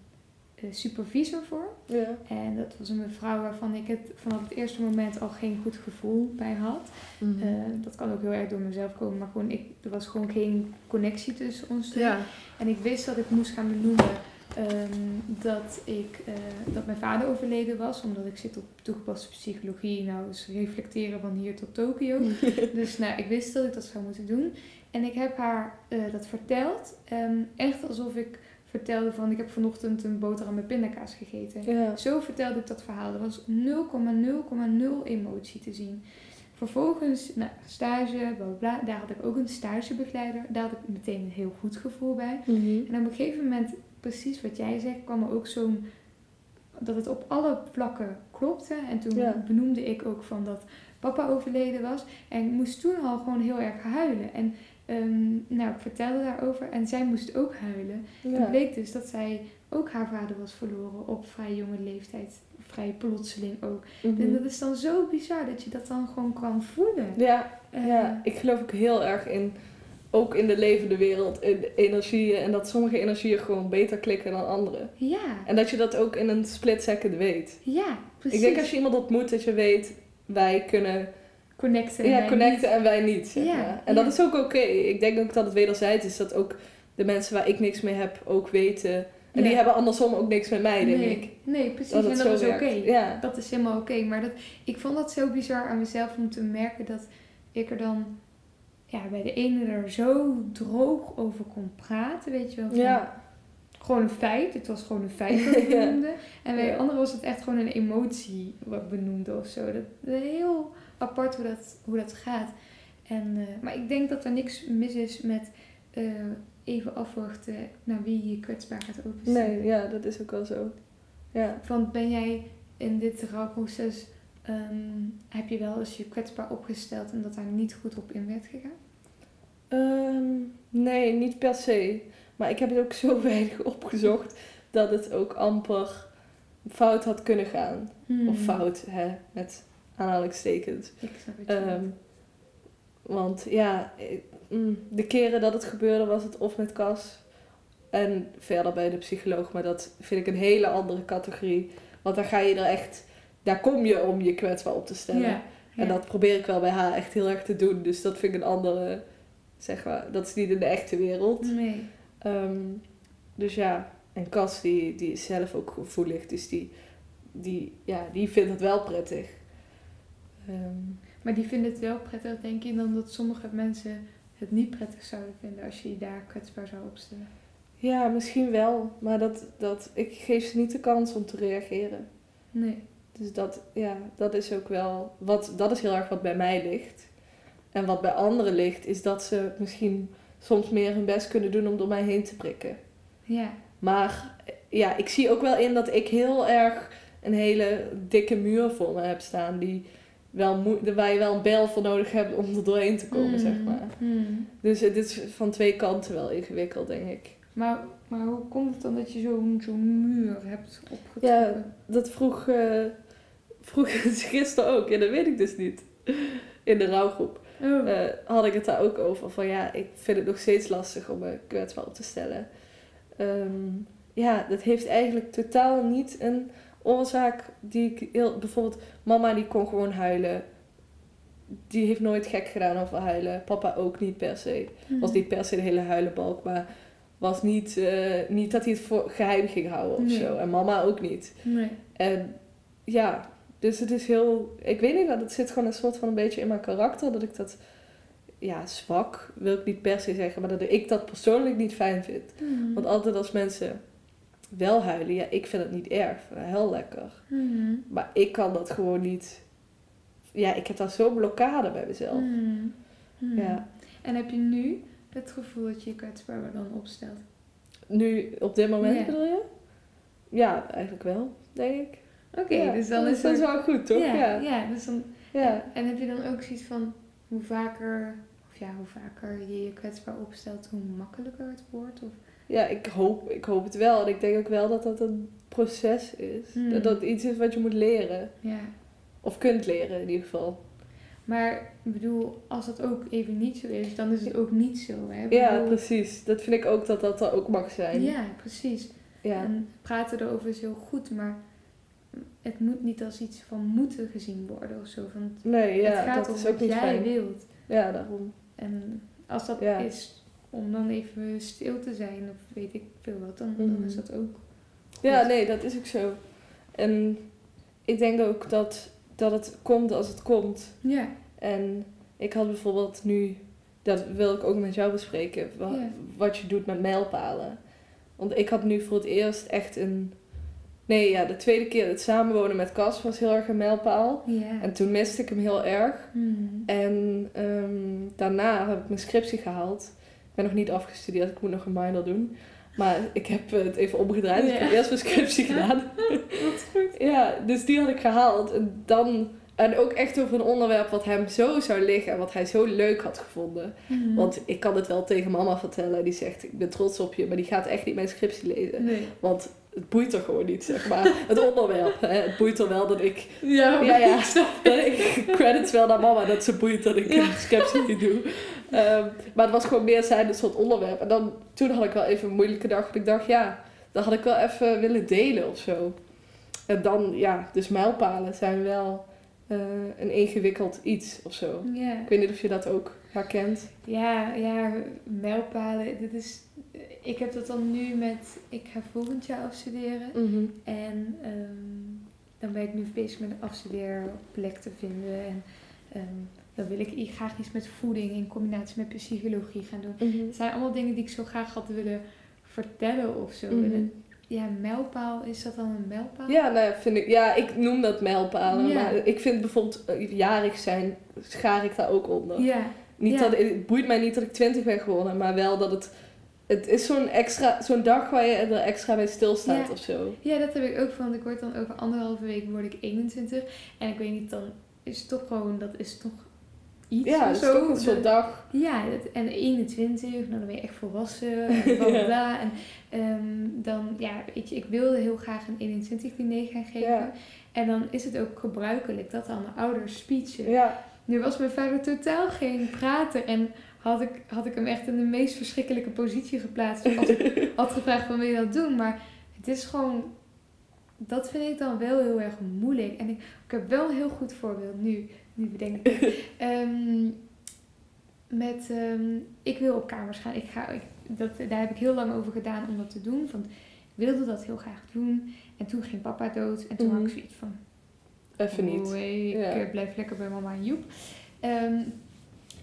eh, supervisor voor. Ja. En dat was een mevrouw waarvan ik het vanaf het eerste moment al geen goed gevoel bij had. Mhm. Eh, dat kan ook heel erg door mezelf komen, maar gewoon ik, er was gewoon geen connectie tussen ons twee. ja. En ik wist dat ik moest gaan benoemen ehm, dat, ik, eh, dat mijn vader overleden was, omdat ik zit op toegepaste psychologie. Nou, dus reflecteren van hier tot Tokio. dus nou, ik wist dat ik dat zou moeten doen. En ik heb haar eh, dat verteld. ehm, echt alsof ik vertelde van ik heb vanochtend een boterham met pindakaas gegeten. Ja. Zo vertelde ik dat verhaal. Er was 0,0,0 emotie te zien. Vervolgens, nou, stage, bla bla bla. Daar had ik ook een stagebegeleider. Daar had ik meteen een heel goed gevoel bij. Mhm. En op een gegeven moment, precies wat jij zegt, kwam er ook zo'n... Dat het op alle vlakken klopte. En toen Ja. benoemde ik ook van dat papa overleden was. En ik moest toen al gewoon heel erg huilen. En ehm, nou, ik vertelde daarover. En zij moest ook huilen. Ja. Het bleek dus dat zij ook haar vader was verloren op vrij jonge leeftijd. Vrij plotseling ook. Mhm. En dat is dan zo bizar dat je dat dan gewoon kan voelen. Ja, Eh, ja, ik geloof ook heel erg in, ook in de levende wereld, energieën. En dat sommige energieën gewoon beter klikken dan andere. ja, En dat je dat ook in een split second weet. ja, precies. Ik denk als je iemand ontmoet, dat je weet, wij kunnen connecten. en ja, wij connecten en wij niet. Zeg Ja, maar. En ja. dat is ook oké. Ik denk ook dat het wederzijds is, dat ook de mensen waar ik niks mee heb ook weten. En die hebben andersom ook niks met mij, denk nee, ik. Nee, precies. Dat en dat is oké. Ja. Dat is helemaal oké. Maar dat, ik vond dat zo bizar aan mezelf om te merken dat ik er dan ja, bij de ene er zo droog over kon praten. Weet je wel. van- Ja. Gewoon een feit. Het was gewoon een feit wat ik benoemde. En bij de andere was het echt gewoon een emotie wat ik benoemde of zo. Dat, heel apart hoe dat, hoe dat gaat. En, eh, maar ik denk dat er niks mis is met eh, even afwachten naar wie je kwetsbaar gaat openstellen. Nee, ja, dat is ook wel zo. Ja. Want ben jij in dit rouwproces, ehm, heb je wel eens je kwetsbaar opgesteld en dat daar niet goed op in werd gegaan? Ehm, nee, niet per se. Maar ik heb het ook zo weinig opgezocht dat het ook amper fout had kunnen gaan. Hmm. Of fout, hè, met aanhalingstekens. Ik snap het. Ehm, want ja, eh, mm, de keren dat het gebeurde was het of met Cas en verder bij de psycholoog. Maar dat vind ik een hele andere categorie. Want daar ga je er echt, daar kom je om je kwetsbaar op te stellen. ja, En dat probeer ik wel bij haar echt heel erg te doen. Dus dat vind ik een andere, zeg maar, dat is niet in de echte wereld. Nee. Ehm, dus ja, en Cas die, die is zelf ook gevoelig. Dus die, die, ja, die vindt het wel prettig. Ehm, Maar die vinden het wel prettig, denk je, dan dat sommige mensen het niet prettig zouden vinden als je je daar kwetsbaar zou opstellen. ja, misschien wel. Maar dat, dat, ik geef ze niet de kans om te reageren. Nee. Dus dat, ja, dat is ook wel, wat, dat is heel erg wat bij mij ligt. En wat bij anderen ligt, is dat ze misschien soms meer hun best kunnen doen om door mij heen te prikken. Ja. Maar ja, ik zie ook wel in dat ik heel erg een hele dikke muur voor me heb staan. Die wel waar je wel een bel voor nodig hebt om er doorheen te komen, zeg maar. Hmm. Dus het is van twee kanten wel ingewikkeld, denk ik. Maar, maar hoe komt het dan dat je zo'n zo'n muur hebt opgetrokken? Dat vroeg, eh vroeg ze gisteren ook. Ja, dat weet ik dus niet. In de rouwgroep. Oh. eh, had ik het daar ook over. Van ja, ik vind het nog steeds lastig om me kwetsbaar op te stellen. Ehm, ja, dat heeft eigenlijk totaal niet een oorzaak die ik heel... Bijvoorbeeld, mama die kon gewoon huilen die heeft nooit gek gedaan over huilen. Papa ook niet per se. Mhm. Was niet per se de hele huilenbalk, maar was niet, eh, niet dat hij het voor geheim ging houden of Nee. zo. En mama ook niet. Nee. En ja, dus het is heel... Ik weet niet, dat het zit gewoon een soort van een beetje in mijn karakter. Dat ik dat... Ja, zwak wil ik niet per se zeggen. Maar dat ik dat persoonlijk niet fijn vind. Mhm. Want altijd als mensen wel huilen, ja, ik vind het niet erg. Heel lekker. Mhm. Maar ik kan dat gewoon niet... Ja, ik heb daar zo'n blokkade bij mezelf. Mhm. Ja. En heb je nu het gevoel dat je je kwetsbaar dan opstelt? Nu, op dit moment Ja. bedoel je? Ja, eigenlijk wel, denk ik. Oké, Ja, dus dan is dat er... wel goed, toch? Ja, Ja. ja. dus dan... ja. En heb je dan ook zoiets van hoe vaker, of ja, hoe vaker je je kwetsbaar opstelt, hoe makkelijker het wordt? Of... Ja, ik hoop, ik hoop het wel. En ik denk ook wel dat dat een proces is. Hmm. Dat dat iets is wat je moet leren. Ja. Of kunt leren in ieder geval. Maar ik bedoel, als dat ook even niet zo is, dan is het ook niet zo. Hè? Ja, precies. Dat vind ik ook dat dat er ook mag zijn. Ja, precies. Ja. En praten erover is heel goed, maar het moet niet als iets van moeten gezien worden of zo. Van, Nee, ja, het gaat dat om is wat ook niet jij fijn. wilt. Ja, daarom. En als dat Ja. is om dan even stil te zijn of weet ik veel wat, dan, Mhm. dan is dat ook. Ja, nee, dat is ook zo. En ik denk ook dat, dat het komt als het komt. Ja. En ik had bijvoorbeeld nu, dat wil ik ook met jou bespreken, Ja. wat je doet met mijlpalen. Want ik had nu voor het eerst echt een. Nee, ja, de tweede keer het samenwonen met Cas was heel erg een mijlpaal. Ja. En toen miste ik hem heel erg. Hmm. En ehm, daarna heb ik mijn scriptie gehaald. Ik ben nog niet afgestudeerd, ik moet nog een minor doen. Maar ik heb het even omgedraaid. Dus ik heb eerst mijn scriptie gedaan. Wat goed. Ja, dus die had ik gehaald. En dan... En ook echt over een onderwerp wat hem zo zou liggen en wat hij zo leuk had gevonden. Mhm. Want ik kan het wel tegen mama vertellen. Die zegt, ik ben trots op je. Maar die gaat echt niet mijn scriptie lezen. Nee. Want het boeit er gewoon niet, zeg maar. Het onderwerp. Hè. Het boeit er wel dat ik... Ja, Ja, ja. Dat ik credits wel naar mama dat ze boeit dat ik Ja. een scriptie doe. Ehm, maar het was gewoon meer zijn soort onderwerp. En dan, toen had ik wel even een moeilijke dag. Ik dacht, ja, dat had ik wel even willen delen of zo. En dan, ja, dus mijlpalen zijn wel eh, een ingewikkeld iets of zo. Ik weet niet of je dat ook herkent. Ja, ja, mijlpalen. Dit is, ik heb dat dan nu met, ik ga volgend jaar afstuderen. En ehm, dan ben ik nu bezig met een afstudeerplek te vinden. En ehm, dan wil ik graag iets met voeding in combinatie met psychologie gaan doen. Het zijn allemaal dingen die ik zo graag had willen vertellen of zo. Mhm. Ja, mijlpaal, is dat dan een mijlpaal? Ja, nou vind ik, ja, ik noem dat mijlpalen. Ja. Maar ik vind bijvoorbeeld eh, jarig zijn, schaar ik daar ook onder. Ja, Niet Ja. dat, het boeit mij niet dat ik 20 ben geworden, maar wel dat het. Het is zo'n extra, zo'n dag waar je er extra bij stilstaat Ja. of zo. Ja, dat heb ik ook van. Ik word dan over anderhalve week word ik 21. En ik weet niet, dan is het toch gewoon, dat is toch iets Ja, of zo. toch een soort dag. Ja, dat- en 21, nou dan ben je echt volwassen. En bla bla bla. En ehm, dan, ja, weet je, ik wilde heel graag een 21 diner gaan geven. Ja. En dan is het ook gebruikelijk dat dan mijn ouders speechen. Ja, Nu was mijn vader totaal geen prater en had ik, had ik hem echt in de meest verschrikkelijke positie geplaatst. Als ik had gevraagd van wil je dat doen, maar het is gewoon, dat vind ik dan wel heel erg moeilijk. En ik, ik heb wel een heel goed voorbeeld nu, nu bedenk ik. Ehm, met, ehm, ik wil op kamers gaan. Ik ga, ik, dat, daar heb ik heel lang over gedaan om dat te doen. Want ik wilde dat heel graag doen. En toen ging papa dood. En toen had ik Mhm. zoiets van, even niet. Oh, hey, ik Ja. eh, blijf lekker bij mama en Joep. Ehm,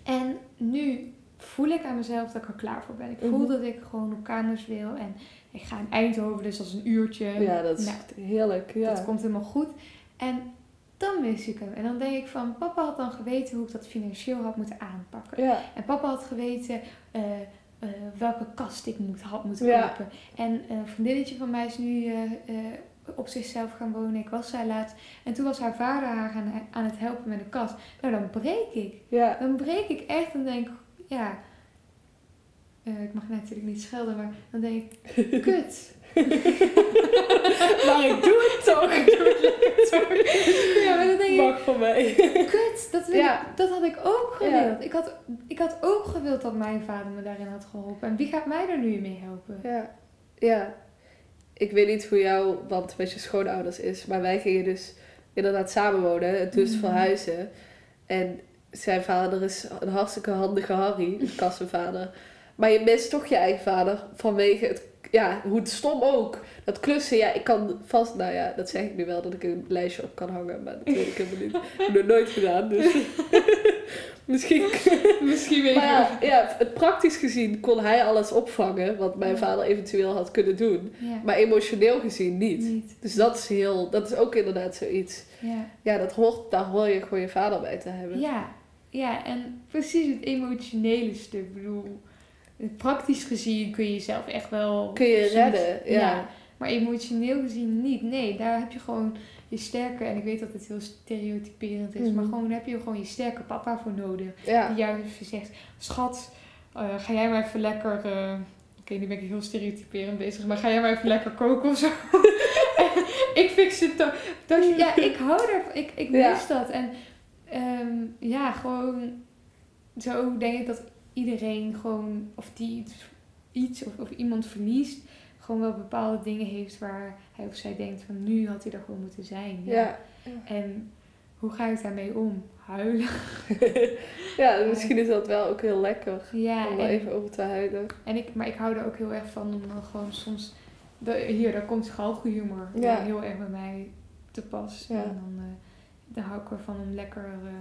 en nu voel ik aan mezelf dat ik er klaar voor ben. Ik voel Mhm. dat ik gewoon op kamers wil. En ik ga in Eindhoven, dus is een uurtje. Ja, dat is Nou, heerlijk. Ja. dat komt helemaal goed. En dan mis ik hem. En dan denk ik van, papa had dan geweten hoe ik dat financieel had moeten aanpakken. ja. En papa had geweten eh, eh, welke kast ik moet, had moeten Ja. kopen. En een vriendinnetje van mij is nu eh, op zichzelf gaan wonen. Ik was daar laatst. En toen was haar vader haar gaan, aan het helpen met de kast. Nou, dan breek ik. ja. Dan breek ik echt en denk, ja... eh, ik mag natuurlijk niet schelden, maar dan denk ik, kut. maar ik doe het toch. Ja, maar dan denk ik, Mag van mij. kut, dat, Ja. ik- dat had ik ook Ja. gewild. Ik, had, ik had ook gewild dat mijn vader me daarin had geholpen. En wie gaat mij daar nu mee helpen? Ja. ja. Ik weet niet hoe jouw band met je schoonouders is, maar wij gingen dus inderdaad samenwonen, dus Mhm. verhuizen. En zijn vader is een hartstikke handige Harry, een kassenvader. Maar je mist toch je eigen vader vanwege het, ja, hoe het stom ook. Dat klussen, ja, ik kan vast, nou ja, dat zeg ik nu wel, dat ik een lijstje op kan hangen, maar dat weet ik helemaal niet. Ik heb het nooit gedaan, dus misschien... Misschien weet Maar ja, ja, het praktisch gezien kon hij alles opvangen wat mijn Ja. vader eventueel had kunnen doen. Ja, Maar emotioneel gezien niet. niet. Dus dat is heel, dat is ook inderdaad zoiets. Ja. Ja, dat hoort, daar hoor je gewoon je vader bij te hebben. Ja, ja, en precies het emotionele stuk. Ik bedoel, praktisch gezien kun je jezelf echt wel... Kun je redden, ja. Maar emotioneel gezien niet. Nee, daar heb je gewoon je sterke... En ik weet dat het heel stereotyperend is. Maar Mhm. gewoon heb je gewoon je sterke papa voor nodig. Ja, Die jou even zegt... Schat, eh, ga jij maar even lekker... eh, Oké, nu ben ik heel stereotyperend bezig. Maar ga jij maar even lekker koken of zo? ik fix het toch. toch- Ja, ik hou ervan. Ik, ik Ja. mis dat. En ehm, ja, gewoon... Zo denk ik dat iedereen gewoon... Of die iets, iets of, of iemand verliest... Gewoon wel bepaalde dingen heeft waar hij of zij denkt van... Nu had hij er gewoon moeten zijn. ja. En hoe ga ik daarmee om? Huilen. ja, misschien is dat wel ook heel lekker Ja, om er en- even over te huilen. En ik, maar ik hou er ook heel erg van om dan gewoon soms... Hier, daar komt galgenhumor Ja. heel erg bij mij te pas. Ja. En dan, eh, dan hou ik ervan om lekker, eh,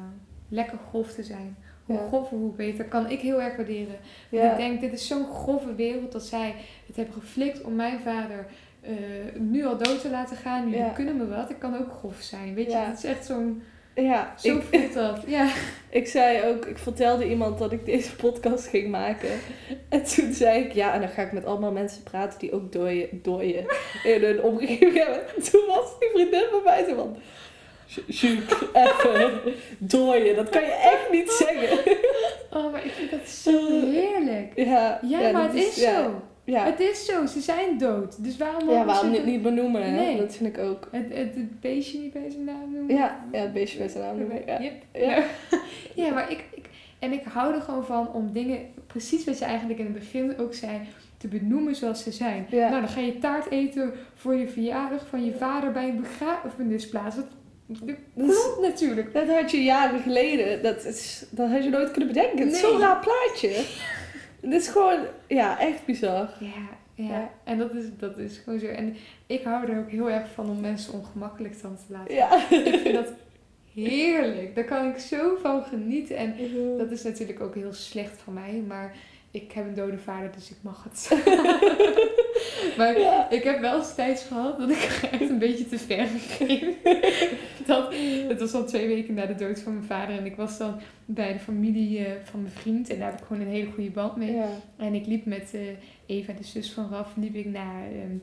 lekker grof te zijn. Hoe Ja. grover, hoe beter. Kan ik heel erg waarderen. Want Ja. ik denk, dit is zo'n grove wereld dat zij het hebben geflikt om mijn vader eh, nu al dood te laten gaan. Jullie Ja. kunnen me wat. Ik kan ook grof zijn. Weet je, het is echt zo'n... ja, Zo ik, voelt dat. Ja. ik zei ook, ik vertelde iemand dat ik deze podcast ging maken. En toen zei ik, ja, en dan ga ik met allemaal mensen praten die ook dooien, dooien in hun omgeving hebben. En toen was die vriendin bij mij zo van... Sjoek, even, dooien, dat kan je echt niet zeggen. Oh, maar ik vind dat zo heerlijk. Ja, Ja, maar het is zo. Ja, Het is zo, ze zijn dood. Dus waarom ja waarom niet, het- niet benoemen, hè? Nee. Dat vind ik ook. Het, het, het beestje niet bij zijn naam noemen? Ja, ja het beestje bij zijn naam noemen. Ja. Yep. Ja. Ja, maar ik, ik... En ik hou er gewoon van om dingen... Precies wat je eigenlijk in het begin ook zei... Te benoemen zoals ze zijn. Ja. Nou, dan ga je taart eten voor je verjaardag van je vader bij een begrafenisplaats. Is- klopt natuurlijk. Dat had je jaren geleden. Dat, is, dat had je nooit kunnen bedenken. Het is Nee. zo'n raar plaatje. Het is gewoon, ja, echt bizar. Ja, ja. Ja. En dat is, dat is gewoon zo. En ik hou er ook heel erg van om mensen ongemakkelijk dan te laten. Ja. Ik vind dat heerlijk. Daar kan ik zo van genieten. En dat is natuurlijk ook heel slecht van mij. Maar ik heb een dode vader, dus ik mag het. maar Ja. ik heb wel eens tijds gehad dat ik echt een beetje te ver ging. dat, het was al twee weken na de dood van mijn vader. En ik was dan bij de familie eh, van mijn vriend. En daar heb ik gewoon een hele goede band mee. Ja. En ik liep met eh, Eva, de zus van Raf, liep ik naar ehm,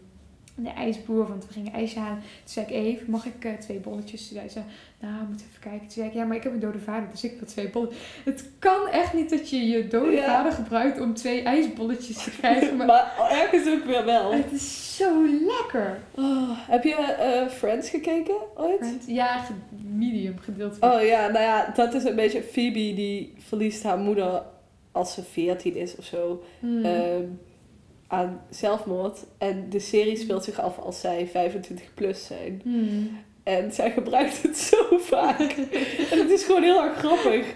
de ijsboer, want we gingen ijs halen. Toen zei ik, Eve, mag ik eh, twee bolletjes? Toen zei ze, nou, we moeten even kijken. Toen zei ik, ja, maar ik heb een dode vader, dus ik wil twee bolletjes. Het kan echt niet dat je je dode Ja. vader gebruikt om twee ijsbolletjes te krijgen. Maar Maar ergens ook weer wel. het is zo lekker. Oh, heb je eh, Friends gekeken ooit? Friends, Ja, medium gedeeld. Oh ja, nou ja, dat is een beetje Phoebe die verliest haar moeder als ze 14 is of zo. Hmm. ehm, aan zelfmoord. En de serie speelt zich af als zij 25 plus zijn. Hmm. En zij gebruikt het zo vaak. en het is gewoon heel erg grappig.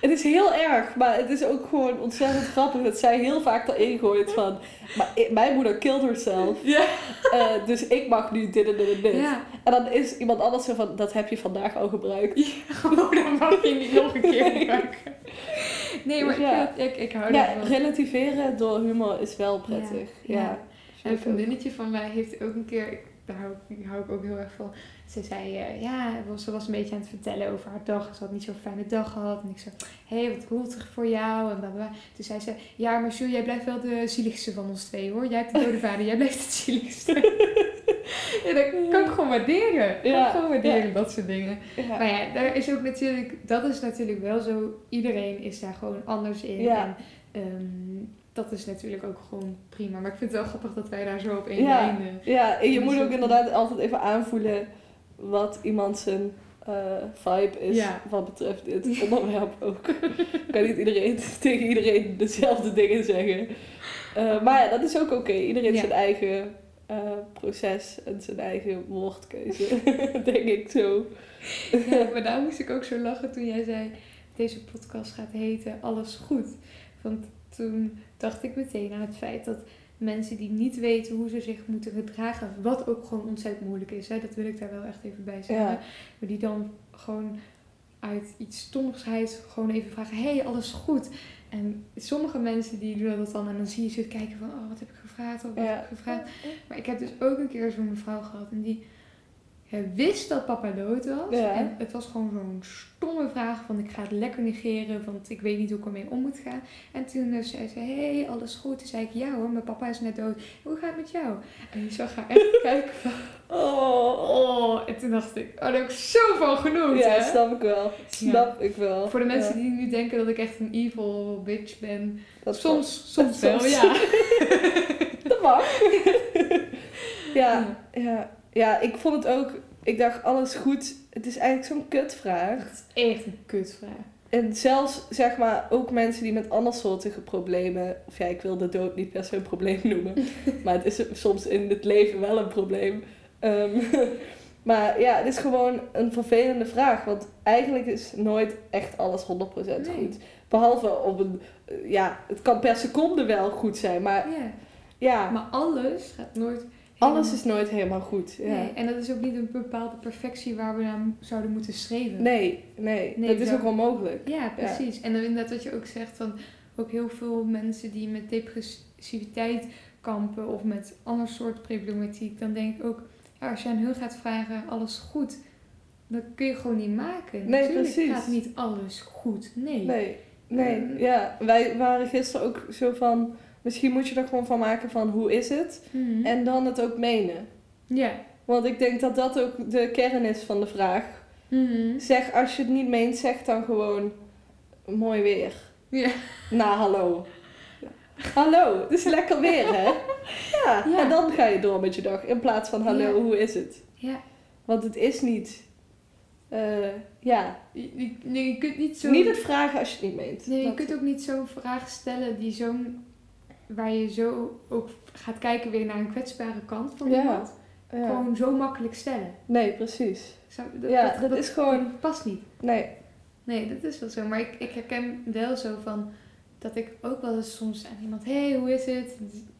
Het is heel erg, maar het is ook gewoon ontzettend grappig dat zij heel vaak erin gooit van... Maar mijn moeder killed herself, Ja. eh, dus ik mag nu dit en dit en dit. ja. En dan is iemand anders zo van, dat heb je vandaag al gebruikt. Oh, dan mag je niet nog een keer gebruiken. Nee, maar Dus ja. ik, ik, ik hou Ja, ervan. relativeren door humor is wel prettig. Ja. En een vriendinnetje van mij heeft ook een keer, daar hou ik, hou ik ook heel erg van. Ze zei, eh, ja, ze was een beetje aan het vertellen over haar dag. Ze had niet zo'n fijne dag gehad. En ik zei, hé, hey, wat terug voor jou. En blablabla. Toen zei ze, ja, maar Jules, jij blijft wel de zieligste van ons twee hoor. Jij hebt de dode vader, jij blijft het zieligste. en dat kan ik gewoon waarderen. Kan Ja, ik gewoon waarderen, ja. dat soort dingen. Ja. Maar ja, daar is ook natuurlijk, dat is natuurlijk wel zo. Iedereen is daar gewoon anders in. Ja. En ehm, dat is natuurlijk ook gewoon prima. Maar ik vind het wel grappig dat wij daar zo op één Ja. lijn... Ja, en je Dus moet ook inderdaad altijd even aanvoelen wat iemand zijn eh, vibe is Ja. wat betreft dit onderwerp ook. kan niet iedereen tegen iedereen dezelfde dingen zeggen. Eh, maar ja, dat is ook oké. Iedereen Ja. zijn eigen eh, proces en zijn eigen woordkeuze, denk ik zo. ja, maar daar moest ik ook zo lachen toen jij zei deze podcast gaat heten Alles Goed. Want toen dacht ik meteen aan het feit dat mensen die niet weten hoe ze zich moeten gedragen, wat ook gewoon ontzettend moeilijk is, hè, dat wil ik daar wel echt even bij zeggen, Ja. maar die dan gewoon uit iets stommigsheid gewoon even vragen, hey, alles goed? En sommige mensen die doen dat dan en dan zie je ze kijken van, oh, wat heb ik gevraagd of Ja. gevraagd? Maar ik heb dus ook een keer zo'n mevrouw gehad en die ja, wist dat papa dood was. Ja. En het was gewoon zo'n stomme vraag van ik ga het lekker negeren, want ik weet niet hoe ik ermee om moet gaan. En toen eh, zei ze, hey, alles goed? Toen zei ik, ja hoor, mijn papa is net dood. Hoe gaat het met jou? En die zag haar echt kijken van, Oh. oh. En toen dacht ik, oh, daar heb ik zo van genoten. Ja, hè? snap ik wel. Snap ik wel. Voor de mensen Ja. die nu denken dat ik echt een evil bitch ben. Dat soms, soms Soms. wel, ja. Dat mag. ja, ja, ja, ik vond het ook... Ik dacht, alles goed. Het is eigenlijk zo'n kutvraag. Het is echt een kutvraag. En zelfs, zeg maar, ook mensen die met andersoortige problemen... Of ja, ik wil de dood niet per se een probleem noemen. maar het is soms in het leven wel een probleem. Ehm, maar ja, het is gewoon een vervelende vraag. Want eigenlijk is nooit echt alles 100% Nee. goed. Behalve op een... Ja, het kan per seconde wel goed zijn. Maar Ja. ja, Maar alles gaat nooit... alles is nooit helemaal goed. Ja. Nee, en dat is ook niet een bepaalde perfectie waar we naar zouden moeten streven. Nee, nee, Nee, dat is ook onmogelijk. Ja, precies. En dan inderdaad wat je ook zegt van ook heel veel mensen die met depressiviteit kampen of met ander soort problematiek, dan denk ik ook, ja, als je aan hun gaat vragen, alles goed, dan kun je gewoon niet maken. Nee, Natuurlijk precies. gaat niet alles goed. Nee. Nee, nee. Ja, wij waren gisteren ook zo van... Misschien moet je er gewoon van maken van hoe is het? Mhm. En dan het ook menen. Ja. Want ik denk dat dat ook de kern is van de vraag. Mhm. Zeg, als je het niet meent, zeg dan gewoon mooi weer. Ja. Na hallo. Hallo, het is lekker weer, hè? Ja, Ja. en dan ga je door met je dag. In plaats van hallo, hoe is het? Ja. Want het is niet... eh, ja, Je, je- nee, je kunt niet zo... niet het vragen als je het niet meent. Nee, je Dat- kunt ook niet zo'n vraag stellen die zo'n... Waar je zo ook gaat kijken weer naar een kwetsbare kant van iemand. ja. Gewoon zo makkelijk stellen. Nee, precies. Zou- Ja, dat is gewoon- dat past niet. Nee. Nee, dat is wel zo. Maar ik, ik herken wel zo van... Dat ik ook wel eens soms aan iemand... Hé, hey, hoe is het?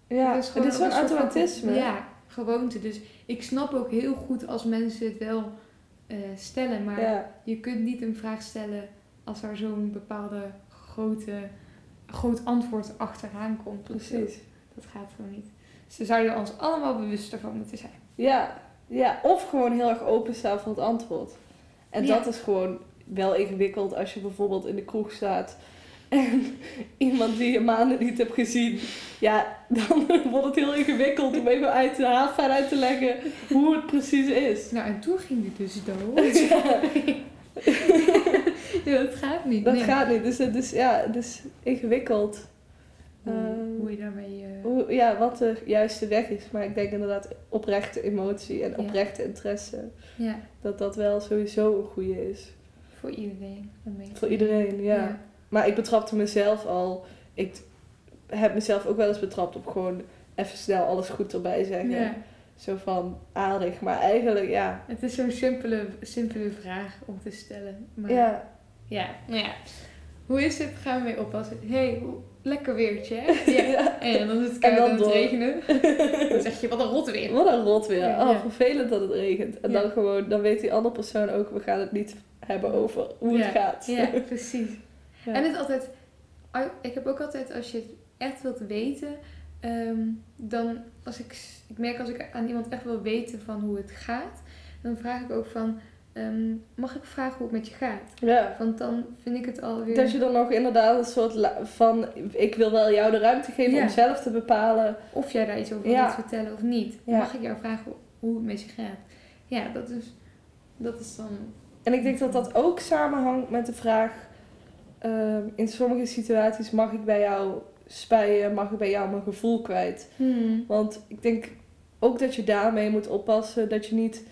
Ja, Het is zo'n soort van- automatisme. ja, gewoonte. Dus ik snap ook heel goed als mensen het wel eh, stellen. Maar Ja, je kunt niet een vraag stellen als er zo'n bepaalde grote, groot antwoord achteraan komt. zo. precies. Dat gaat gewoon niet. Dus daar zouden ons allemaal bewust van moeten zijn. Ja, ja, of gewoon heel erg openstaan voor het antwoord. En Ja. dat is gewoon wel ingewikkeld als je bijvoorbeeld in de kroeg staat en iemand die je maanden niet hebt gezien. Ja, dan wordt het heel ingewikkeld om even uit de haarfijn uit te leggen hoe het precies is. Nou, en toen ging die dus dood. Ja, ja, dat gaat niet. dat nee. gaat niet. Dus het is, ja, het is ingewikkeld. Hoe, Ehm, hoe je daarmee... eh, Hoe, ja, wat de juiste weg is. Maar ik denk inderdaad oprechte emotie en Ja. oprechte interesse. ja, Dat dat wel sowieso een goede is. voor iedereen. Voor iedereen, ja. Maar ik betrapte mezelf al. Ik heb mezelf ook wel eens betrapt op gewoon even snel alles goed erbij zeggen. Ja. Zo van aardig. Maar eigenlijk, ja. Het is zo'n simpele, simpele vraag om te stellen. Maar Ja, Ja, nou ja. Hoe is het? Gaan we mee oppassen. hey, lekker weertje, hè? Ja. Ja. En dan is het En keihard dan het regenen. Dan zeg je, wat een rot weer. wat een rot weer. Ja, Oh, ja. vervelend dat het regent. En dan gewoon, dan weet die andere persoon ook, we gaan het niet hebben over hoe het gaat. Ja, precies. Ja. En het altijd... Ik heb ook altijd, als je het echt wilt weten... ehm, dan, als ik, ik merk als ik aan iemand echt wil weten van hoe het gaat... Dan vraag ik ook van... ehm, mag ik vragen hoe het met je gaat? ja. Want dan vind ik het alweer... Dat je dan nog inderdaad een soort van, ik wil wel jou de ruimte geven Ja. om zelf te bepalen. Of jij daar iets over Ja. wilt vertellen of niet. Ja. Mag ik jou vragen hoe- het met je gaat? Ja, dat is, dat is dan... En ik denk dat dat ook samenhangt met de vraag, ehm, in sommige situaties mag ik bij jou spijen, mag ik bij jou mijn gevoel kwijt. Want ik denk ook dat je daarmee moet oppassen dat je niet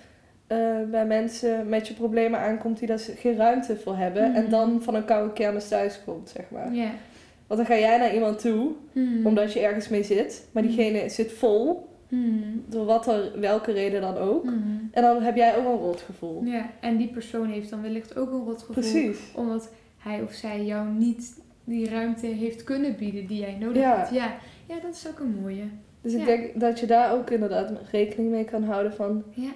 eh, bij mensen met je problemen aankomt die daar geen ruimte voor hebben. Mhm. En dan van een koude kermis thuis komt, zeg maar. Ja. Want dan ga jij naar iemand toe, Hmm. omdat je ergens mee zit. Maar diegene zit vol, door wat er, welke reden dan ook. En dan heb jij ook een rotgevoel. Ja, en die persoon heeft dan wellicht ook een rotgevoel. Precies. Omdat hij of zij jou niet die ruimte heeft kunnen bieden die jij nodig Ja. hebt. Ja. ja, dat is ook een mooie. Dus ik denk dat je daar ook inderdaad rekening mee kan houden van... Ja,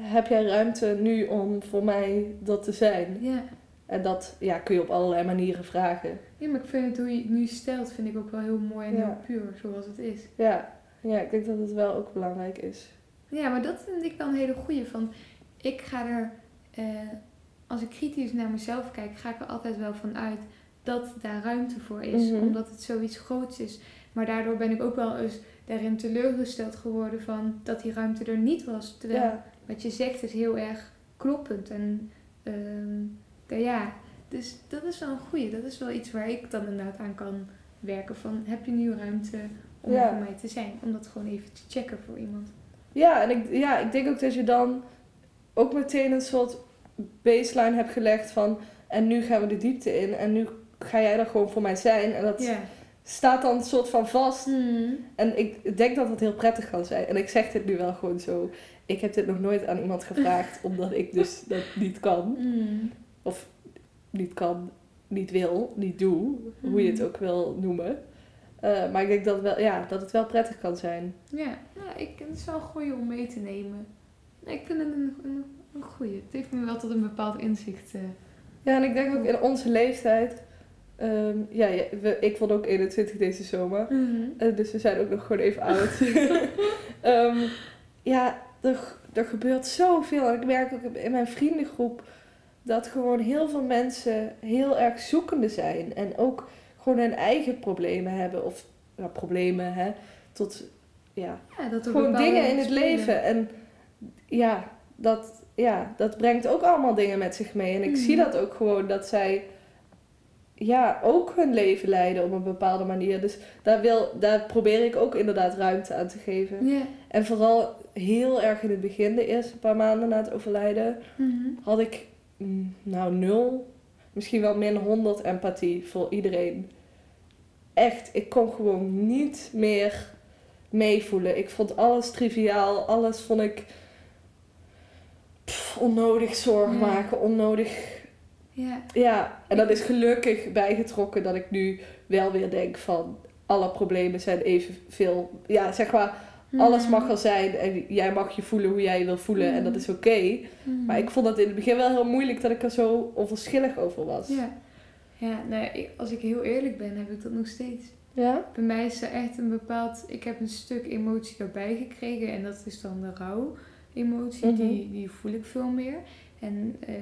Heb jij ruimte nu om voor mij dat te zijn? ja. En dat ja, kun je op allerlei manieren vragen. Ja, maar ik vind het hoe je het nu stelt, vind ik ook wel heel mooi en Ja. heel puur, zoals het is. Ja. ja, ik denk dat het wel ook belangrijk is. Ja, maar dat vind ik dan een hele goeie. Van, ik ga er, eh, als ik kritisch naar mezelf kijk, ga ik er altijd wel van uit dat daar ruimte voor is. Mhm. Omdat het zoiets groots is. Maar daardoor ben ik ook wel eens daarin teleurgesteld geworden van dat die ruimte er niet was. Terwijl Ja, wat je zegt is heel erg kloppend. En ehm, ja, ja, dus dat is wel een goeie. Dat is wel iets waar ik dan inderdaad aan kan werken. Van, heb je nu ruimte om Ja. voor mij te zijn? Om dat gewoon even te checken voor iemand. ja en ik, ja, ik denk ook dat je dan ook meteen een soort baseline hebt gelegd van... En nu gaan we de diepte in en nu ga jij er gewoon voor mij zijn. En dat Ja. staat dan een soort van vast. Hmm. En ik denk dat dat heel prettig kan zijn. En ik zeg dit nu wel gewoon zo. Ik heb dit nog nooit aan iemand gevraagd, omdat ik dus dat niet kan. Hmm. Of niet kan, niet wil, niet doe. Hoe je het ook wil noemen. Eh, maar ik denk dat, wel, ja, dat het wel prettig kan zijn. Ja, nou, ik, het is wel een goeie om mee te nemen. Ik vind het een, een, een goeie. Het heeft me wel tot een bepaald inzicht. eh. Ja, en ik denk ook in onze leeftijd. ehm, ja, ja, we, ik word ook 21 deze zomer. Eh, dus we zijn ook nog gewoon even oud. Ehm, ja, er, er gebeurt zoveel. En ik merk ook in mijn vriendengroep dat gewoon heel veel mensen heel erg zoekende zijn. En ook gewoon hun eigen problemen hebben. Of ja, problemen, hè. Tot, ja, Ja, dat gewoon dingen in het spelen. leven. En ja dat, ja, dat brengt ook allemaal dingen met zich mee. En ik Mhm. zie dat ook gewoon dat zij ja, ook hun leven leiden op een bepaalde manier. Dus daar, wil, daar probeer ik ook inderdaad ruimte aan te geven. En vooral heel erg in het begin, de eerste paar maanden na het overlijden, Mhm. had ik mm, nou nul, misschien wel min 100 empathie voor iedereen. Echt, ik kon gewoon niet meer meevoelen. Ik vond alles triviaal, alles vond ik pff, onnodig zorgen Ja. maken, onnodig. Ja. Ja, en dat is gelukkig bijgetrokken dat ik nu wel weer denk van alle problemen zijn evenveel. Ja, zeg maar, alles Mhm. mag er zijn en jij mag je voelen hoe jij je wil voelen en dat is oké. Mhm. Maar ik vond het in het begin wel heel moeilijk dat ik er zo onverschillig over was. Ja. Ja, nou, als ik heel eerlijk ben, heb ik dat nog steeds. Ja? Bij mij is er echt een bepaald... Ik heb een stuk emotie erbij gekregen. En dat is dan de rouw-emotie. Mhm. die, die voel ik veel meer. En eh,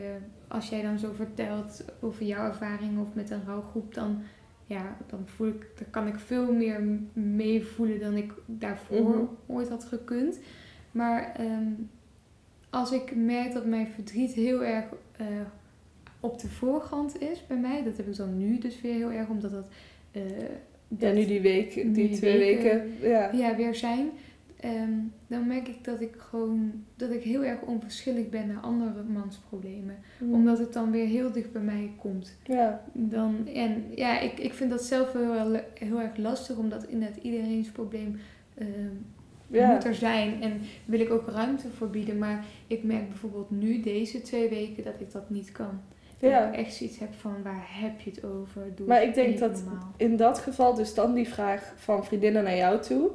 als jij dan zo vertelt over jouw ervaring of met een rouwgroep... Dan, ja, dan, voel ik, dan kan ik veel meer meevoelen dan ik daarvoor Mhm. ooit had gekund. Maar ehm, als ik merk dat mijn verdriet heel erg... eh, op de voorgrond is bij mij. Dat heb ik dan nu dus weer heel erg, omdat dat... eh, Ja, nu die week, die, die twee weken- weken. ja. ja, weer zijn. Ehm, dan merk ik dat ik gewoon dat ik heel erg onverschillig ben naar andere mans problemen. Mm. Omdat het dan weer heel dicht bij mij komt. Ja. Dan, en ja, ik, ik vind dat zelf heel, heel erg lastig, omdat inderdaad iedereen's probleem ehm, Ja. moet er zijn. En wil ik ook ruimte voor bieden. Maar ik merk bijvoorbeeld nu, deze twee weken, dat ik dat niet kan. Ja. Dat ik echt zoiets heb van, waar heb je het over? Doe Maar ik denk dat normaal. in dat geval dus dan die vraag van vriendinnen naar jou toe,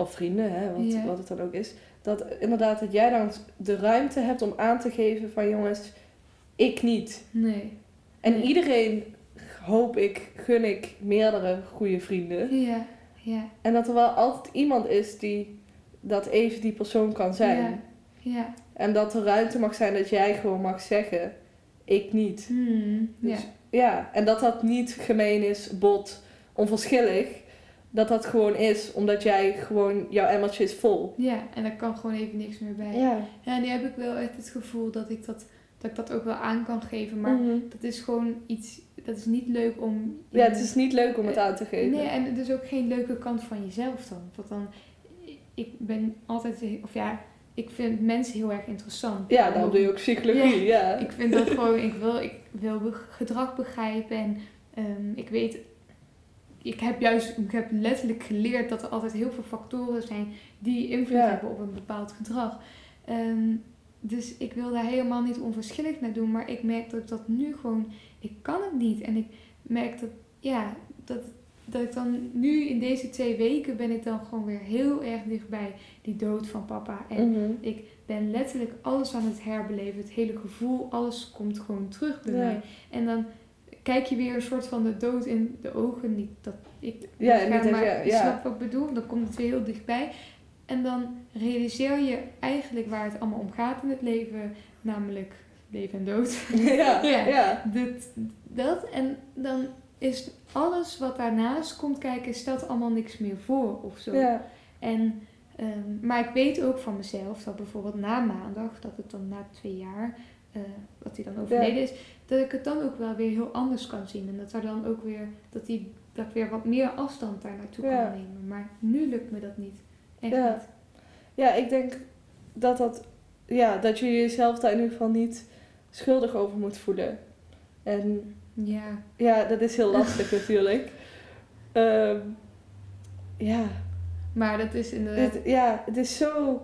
of vrienden, hè, wat, wat het dan ook is, dat inderdaad dat jij dan de ruimte hebt om aan te geven van jongens, ik niet. Nee. En Nee. iedereen, hoop ik, gun ik meerdere goede vrienden. Ja, ja, En dat er wel altijd iemand is die dat even die persoon kan zijn. Ja. ja. En dat er ruimte mag zijn dat jij gewoon mag zeggen, ik niet. Hmm, ja. Dus- Ja, en dat dat niet gemeen is, bot, onverschillig. Dat dat gewoon is, omdat jij gewoon, jouw emmertje is vol. ja, en daar kan gewoon even niks meer bij. Ja. Ja, nu heb ik wel echt het gevoel dat ik dat, dat ik dat ook wel aan kan geven. Maar Mhm. dat is gewoon iets, dat is niet leuk om... Ja, het is niet leuk om het aan te geven. Nee, en het is ook geen leuke kant van jezelf dan. Want dan, ik ben altijd, of ja, ik vind mensen heel erg interessant. Ja, dan doe je ook psychologie, ja. Ik vind dat gewoon, ik wil, ik wil gedrag begrijpen en ehm, ik weet, ik heb juist, ik heb letterlijk geleerd dat er altijd heel veel factoren zijn die invloed Ja. hebben op een bepaald gedrag. Ehm, dus ik wil daar helemaal niet onverschillig naar doen. Maar ik merk dat ik dat nu gewoon... Ik kan het niet. En ik merk dat... Ja, dat, dat ik dan nu in deze twee weken ben ik dan gewoon weer heel erg dichtbij die dood van papa. En Mhm. ik ben letterlijk alles aan het herbeleven. Het hele gevoel, alles komt gewoon terug bij Ja. mij. En dan kijk je weer een soort van de dood in de ogen. Niet dat ik Ja, niet maar je ja. snapt wat ik bedoel. Dan komt het weer heel dichtbij. En dan realiseer je eigenlijk waar het allemaal om gaat in het leven. Namelijk leven en dood. ja, Ja. ja. Dit, dat. En dan is alles wat daarnaast komt kijken, stelt allemaal niks meer voor of zo. ja. En, ehm, maar ik weet ook van mezelf dat bijvoorbeeld na maandag, dat het dan na twee jaar, eh, dat hij dan overleden is, dat ik het dan ook wel weer heel anders kan zien. En dat er dan ook weer, dat, die, dat ik weer wat meer afstand daar naartoe Ja. kan nemen. Maar nu lukt me dat niet. Echt Ja. niet. Ja, ik denk dat dat, ja, dat je jezelf daar in ieder geval niet schuldig over moet voelen. En Ja. ja, dat is heel lastig natuurlijk. Ehm, ja, Maar dat is inderdaad... het, ja, het is zo.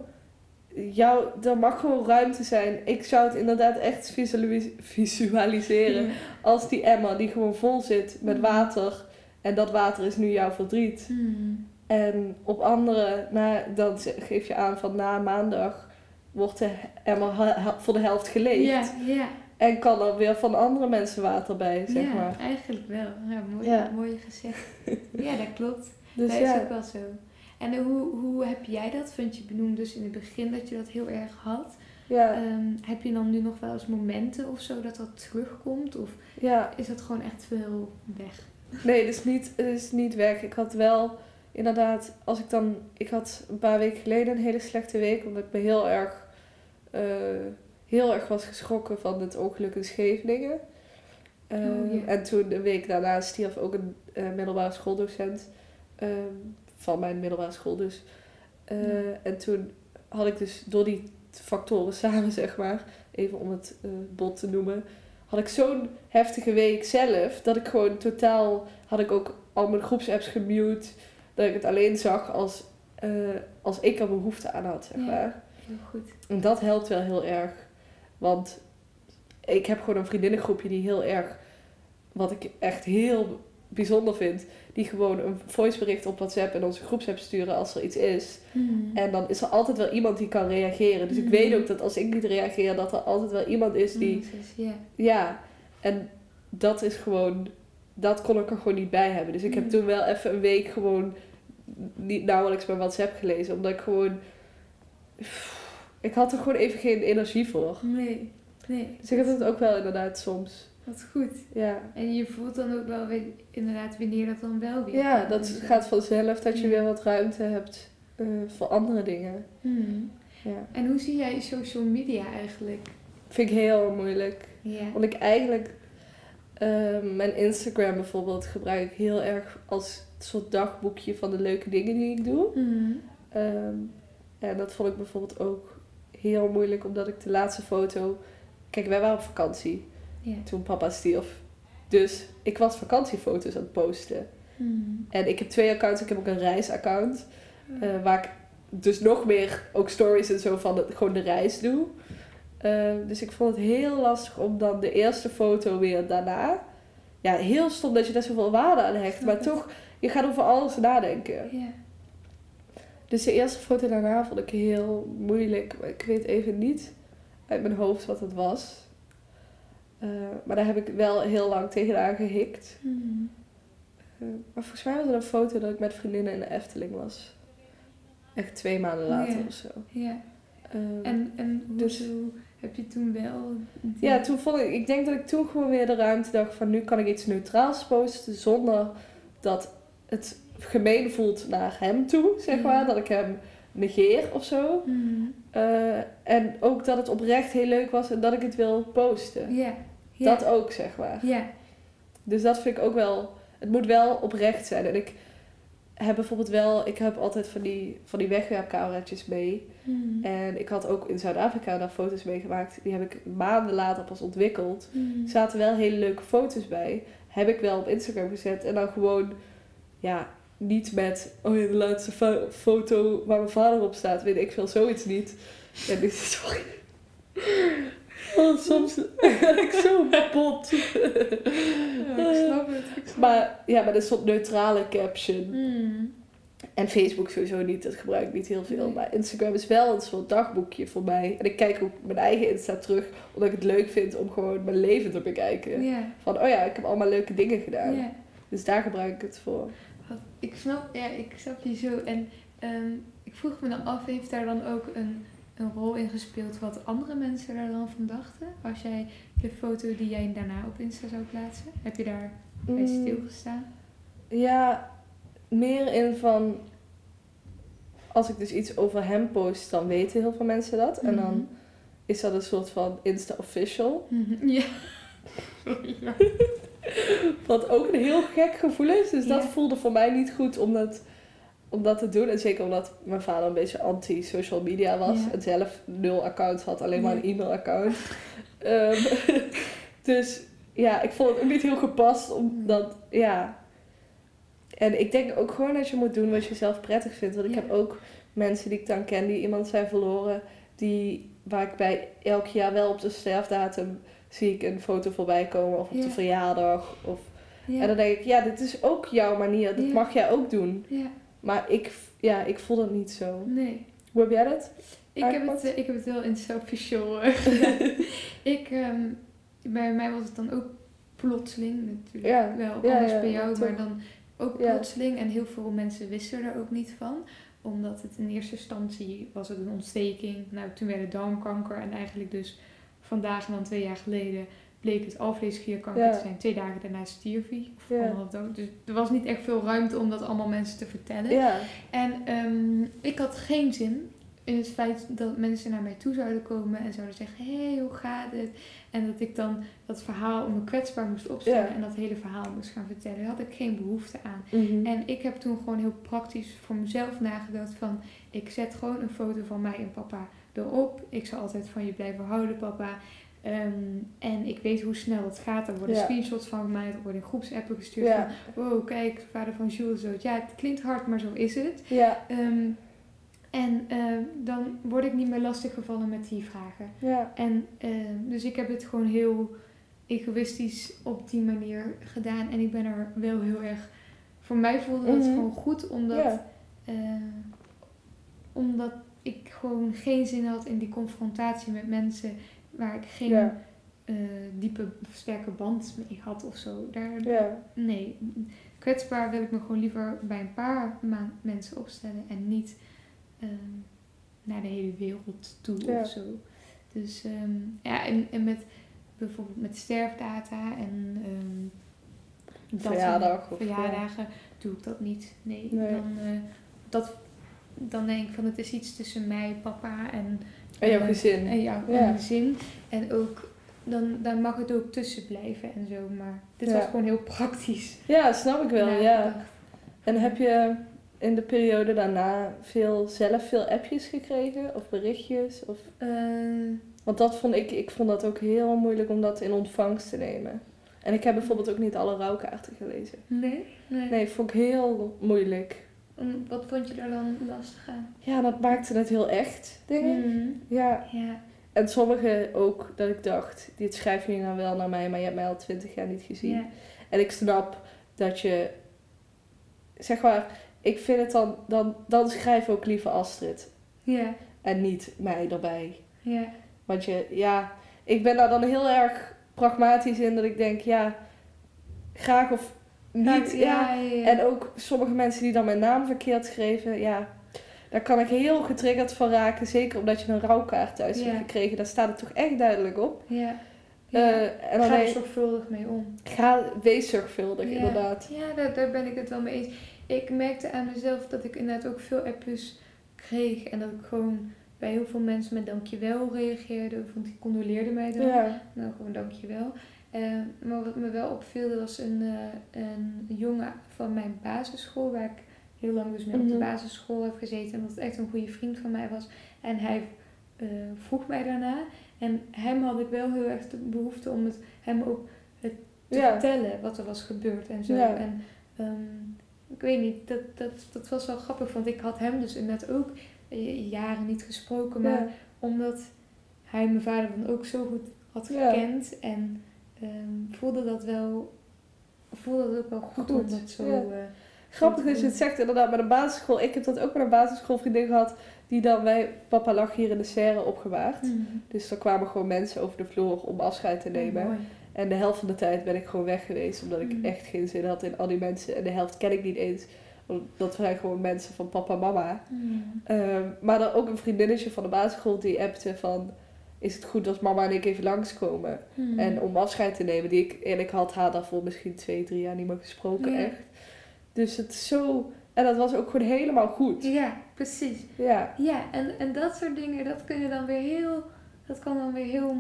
Jou, er mag gewoon ruimte zijn. Ik zou het inderdaad echt visualis- visualiseren als die emmer die gewoon vol zit met Mm. water. En dat water is nu jouw verdriet. Hmm. En op andere, na, dan geef je aan van na maandag wordt de emmer he- voor de helft geleegd. Ja, ja. En kan er weer van andere mensen water bij, zeg ja, maar. eigenlijk wel. Ja, mooi, Ja. mooi gezegd. ja, dat klopt. Dus dat is ook wel zo. En hoe, hoe heb jij dat? Want je benoemde dus in het begin dat je dat heel erg had. ja, Ehm, heb je dan nu nog wel eens momenten of zo dat dat terugkomt? Of ja. is dat gewoon echt veel weg? Nee, het is, niet, het is niet weg. Ik had wel inderdaad, als ik dan... Ik had een paar weken geleden een hele slechte week, omdat ik me heel erg... eh, heel erg was geschrokken van het ongeluk in Scheveningen. Eh, Oh, ja. En toen een week daarna stierf ook een eh, middelbare schooldocent ehm, van mijn middelbare school dus. Eh, Ja. En toen had ik dus door die factoren samen, zeg maar, even om het eh, bot te noemen, had ik zo'n heftige week zelf, dat ik gewoon totaal, had ik ook al mijn groepsapps gemute, dat ik het alleen zag als, eh, als ik er behoefte aan had, zeg Ja. maar. Heel goed. En dat helpt wel heel erg. Want ik heb gewoon een vriendinnengroepje die heel erg, wat ik echt heel bijzonder vind, die gewoon een voicebericht op WhatsApp en onze groepsapp sturen als er iets is. Hmm. En dan is er altijd wel iemand die kan reageren. Dus ik weet ook dat als ik niet reageer, dat er altijd wel iemand is die, Hmm, ja. ja, en dat is gewoon, dat kon ik er gewoon niet bij hebben. Dus ik heb toen wel even een week gewoon niet nauwelijks mijn WhatsApp gelezen, omdat ik gewoon, ik had er gewoon even geen energie voor. Nee, nee. Dus ik heb het ook wel inderdaad soms. Wat goed. Ja, En je voelt dan ook wel weer, inderdaad wanneer dat dan wel weer ja dat gaat vanzelf dat je weer wat ruimte hebt eh, voor andere dingen. hmm. Ja. En hoe zie jij social media eigenlijk? Vind ik heel moeilijk. Ja. Want ik eigenlijk, eh, mijn Instagram bijvoorbeeld, gebruik ik heel erg als soort dagboekje van de leuke dingen die ik doe. Hmm. Ehm, en dat vond ik bijvoorbeeld ook heel moeilijk, omdat ik de laatste foto. Kijk, wij waren op vakantie Toen papa stierf. Dus ik was vakantiefoto's aan het posten. Hmm. En ik heb twee accounts. Ik heb ook een reisaccount. eh, waar ik dus nog meer ook stories en zo van het, gewoon de reis doe. Eh, dus ik vond het heel lastig om dan de eerste foto weer daarna. Ja, heel stom dat je daar zoveel waarde aan hecht. Maar toch, je gaat over alles nadenken. Dus de eerste foto daarna vond ik heel moeilijk. Maar ik weet even niet uit mijn hoofd wat het was. Eh, maar daar heb ik wel heel lang tegenaan gehikt. Hmm. Eh, maar volgens mij was het een foto dat ik met vriendinnen in de Efteling was. Echt twee maanden later of zo. Ja. Eh, En, en Dus- heb je toen wel... die- ja, toen vond ik, ik denk dat ik toen gewoon weer de ruimte dacht van nu kan ik iets neutraals posten zonder dat het gemeen voelt naar hem toe, zeg maar. Dat ik hem negeer of zo. Hmm. Eh, en ook dat het oprecht heel leuk was en dat ik het wil posten. Ja. Ja. Dat ook, zeg maar. Ja. Dus dat vind ik ook wel. Het moet wel oprecht zijn. En ik heb bijvoorbeeld wel. Ik heb altijd van die, van die wegwerpcameraatjes mee. Hmm. En ik had ook in Zuid-Afrika daar foto's meegemaakt. Die heb ik maanden later pas ontwikkeld. Hmm. Er zaten wel hele leuke foto's bij. Heb ik wel op Instagram gezet. En dan gewoon. Ja, niet met. Oh ja, de laatste fo- foto waar mijn vader op staat. Weet ik veel, zoiets niet. Ja, dit is sorry. Oh, soms ben ik zo bot. Ja, ik snap het. Ik snap Maar ja, met een soort neutrale caption. het. Mm. En Facebook sowieso niet, dat gebruik ik niet heel veel. Nee. Maar Instagram is wel een soort dagboekje voor mij. En ik kijk ook mijn eigen Insta terug, omdat ik het leuk vind om gewoon mijn leven te bekijken. Van, oh ja, ik heb allemaal leuke dingen gedaan. Dus daar gebruik ik het voor. Ik snap, ja, ik snap je zo. En ehm, ik vroeg me dan af, heeft daar dan ook een, een rol in gespeeld wat andere mensen daar dan van dachten? Als jij de foto die jij daarna op Insta zou plaatsen, heb je daar bij Mm, stilgestaan? Ja, meer in van... Als ik dus iets over hem post, dan weten heel veel mensen dat. En dan Mhm. is dat een soort van Insta-official. Mhm. Ja. ja. Wat ook een heel gek gevoel is. Dus dat voelde voor mij niet goed om dat, om dat te doen. En zeker omdat mijn vader een beetje anti-social media was. Ja. En zelf nul accounts had, alleen maar een e-mailaccount. Ehm, dus ja, ik vond het ook niet heel gepast. Omdat, ja... En ik denk ook gewoon dat je moet doen wat je zelf prettig vindt. Want ik heb ook mensen die ik dan ken die iemand zijn verloren. Die, waar ik bij elk jaar wel op de sterfdatum zie ik een foto voorbij komen. Of op de verjaardag. Of en dan denk ik, ja, dit is ook jouw manier. Dat mag jij ook doen. ja. Maar ik, ja, ik voel dat niet zo. Nee. Hoe heb jij dat? Ik heb, het, eh, ik heb het wel in eh, gedaan. ik, ehm, bij mij was het dan ook plotseling natuurlijk. Ja, Wel ja, anders ja, bij jou, maar dan ook plotseling. En heel veel mensen wisten er ook niet van. Omdat het in eerste instantie was het een ontsteking. Nou, toen werd het darmkanker. En eigenlijk dus vandaag en dan twee jaar geleden bleek het alvleesklierkanker Ja. te zijn. Twee dagen daarna stierf hij. Of Ja. anderhalf dag. Dus er was niet echt veel ruimte om dat allemaal mensen te vertellen. Ja, En ehm, ik had geen zin in het feit dat mensen naar mij toe zouden komen en zouden zeggen: Hé, hey, hoe gaat het? En dat ik dan dat verhaal me kwetsbaar moest opstellen Ja. en dat hele verhaal moest gaan vertellen. Daar had ik geen behoefte aan. Mhm. En ik heb toen gewoon heel praktisch voor mezelf nagedacht: van ik zet gewoon een foto van mij en papa erop. Ik zal altijd van je blijven houden, papa. Ehm, en ik weet hoe snel het gaat. Er worden Ja. screenshots van gemaakt, er worden groepsappen gestuurd. ja, Van, wow, kijk, vader van Jules zo. Ja, het klinkt hard, maar zo is het. ja, Ehm, en ehm, dan word ik niet meer lastiggevallen met die vragen. ja, En dus ik heb het gewoon heel egoïstisch op die manier gedaan. En ik ben er wel heel erg. Voor mij voelde dat Mhm. gewoon goed, omdat, ja, omdat ik gewoon geen zin had in die confrontatie met mensen waar ik geen ja, eh, diepe, sterke band mee had of zo. Daar, ja, Nee, kwetsbaar wil ik me gewoon liever bij een paar mensen opstellen en niet ehm, naar de hele wereld toe Ja. of zo. Dus ehm, ja, en, en met bijvoorbeeld met sterfdata en ehm, dat Verjaardag of, verjaardagen doe ik dat niet. Nee, Nee. Dan, eh, dat, dan denk ik van het is iets tussen mij, papa en, En jouw gezin. en jouw Ja. gezin. En ook, dan, dan mag het ook tussen blijven en zo. Maar dit Ja. was gewoon heel praktisch. Ja, snap ik wel, ja. En heb je in de periode daarna veel, zelf veel appjes gekregen? Of berichtjes? Of... Eh, Want dat vond ik, ik vond dat ook heel moeilijk om dat in ontvangst te nemen. En ik heb bijvoorbeeld ook niet alle rouwkaarten gelezen. nee? Nee. Nee, vond ik heel moeilijk. En Wat vond je daar dan lastig aan? Ja, dat maakte het heel echt, denk ik. Mhm. Ja. Ja. En sommige ook dat ik dacht, dit schrijf je nou wel naar mij, maar je hebt mij al twintig jaar niet gezien. Ja. En ik snap dat je, zeg maar, ik vind het dan, dan, dan schrijf ook liever Astrid. Ja. En niet mij erbij. Ja. Want je, ja, ik ben daar dan heel erg pragmatisch in dat ik denk, ja, graag of niet. Ja. Ja, ja, ja. En ook sommige mensen die dan mijn naam verkeerd schreven, ja, daar kan ik heel getriggerd van raken. Zeker omdat je een rouwkaart thuis hebt gekregen. Daar staat het toch echt duidelijk op. ja. Ja. en Ga er zorgvuldig mee om. ga, wees zorgvuldig, inderdaad. Ja, daar, daar ben ik het wel mee eens. Ik merkte aan mezelf dat ik inderdaad ook veel appjes kreeg. En dat ik gewoon bij heel veel mensen met dankjewel reageerde. Of die condoleerden mij dan. Ja, Nou, gewoon dankjewel. Uh, maar wat me wel opviel, was een, eh, een jongen van mijn basisschool, waar ik heel lang dus mee op Mhm. de basisschool heb gezeten. En dat het echt een goede vriend van mij was. En hij eh, vroeg mij daarna. En hem had ik wel heel erg de behoefte om het hem ook het te Ja. vertellen wat er was gebeurd en zo. Ja. En ehm, ik weet niet, dat, dat, dat was wel grappig, want ik had hem dus inderdaad ook eh, jaren niet gesproken. Maar ja. omdat hij mijn vader dan ook zo goed had gekend. En ehm, voelde dat wel, voelde dat ook wel goed, om Goed, dat zo... ja. eh, Grappig dat je het zegt, inderdaad, bij de basisschool. Ik heb dat ook met een basisschoolvriendin gehad, die dan bij Papa lag hier in de serre opgewaard. mm, Dus er kwamen gewoon mensen over de vloer om afscheid te nemen. mooi. En de helft van de tijd ben ik gewoon weg geweest, omdat ik Mm. echt geen zin had in al die mensen. En de helft ken ik niet eens, dat zijn gewoon mensen van papa en mama. Mm. Ehm, maar dan ook een vriendinnetje van de basisschool die appte van... Is het goed als mama en ik even langskomen? Mm. En om afscheid te nemen, die ik... En ik had haar daarvoor misschien twee, drie jaar niet meer gesproken, Ja. echt. Dus het is zo... En dat was ook gewoon helemaal goed. Ja, precies. Ja, Ja, en, en dat soort dingen, dat kun je dan weer heel... Dat kan dan weer heel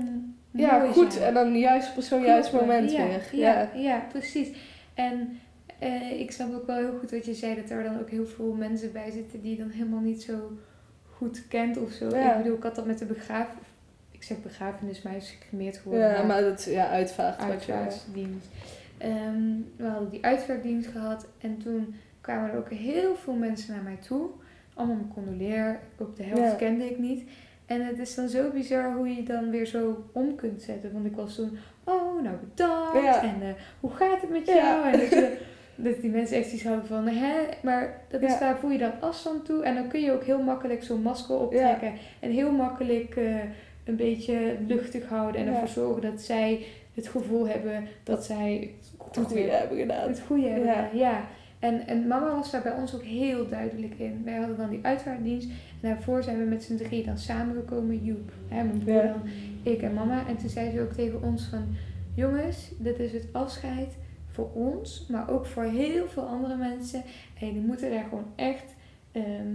ja goed. zijn. En dan juist persoon, juist Kloppen. moment ja, weer. Ja, Ja. ja. precies. En eh, ik snap ook wel heel goed wat je zei, dat er dan ook heel veel mensen bij zitten die je dan helemaal niet zo goed kent of zo. Ja. Ik bedoel, ik had dat met de begrafenis. Ik zeg begrafenis, maar gecremeerd geworden. Ja, maar dat... Ja, uitvaart. uitvaartdienst. Ehm, we hadden die uitvaartdienst gehad en toen kwamen er ook heel veel mensen naar mij toe. Allemaal me condoleer. Ook de helft Ja. kende ik niet. En het is dan zo bizar hoe je dan weer zo om kunt zetten. Want ik was toen, oh, nou bedankt. Ja. En eh, hoe gaat het met Ja. jou? En dat, je, dat die mensen echt iets hadden van, hè? Maar dat is daar voel je dan afstand toe. En dan kun je ook heel makkelijk zo'n masker optrekken. En heel makkelijk eh, een beetje luchtig houden. En ervoor zorgen dat zij het gevoel hebben dat zij Het goede hebben gedaan. het goede hebben. Ja. En, en mama was daar bij ons ook heel duidelijk in. Wij hadden dan die uitvaartdienst. En daarvoor zijn we met z'n drie dan samengekomen. Joep, hè, mijn broer Ja. dan, ik en mama. En toen zei ze ook tegen ons van... Jongens, dit is het afscheid voor ons. Maar ook voor heel veel andere mensen. En jullie moeten daar gewoon echt... ehm,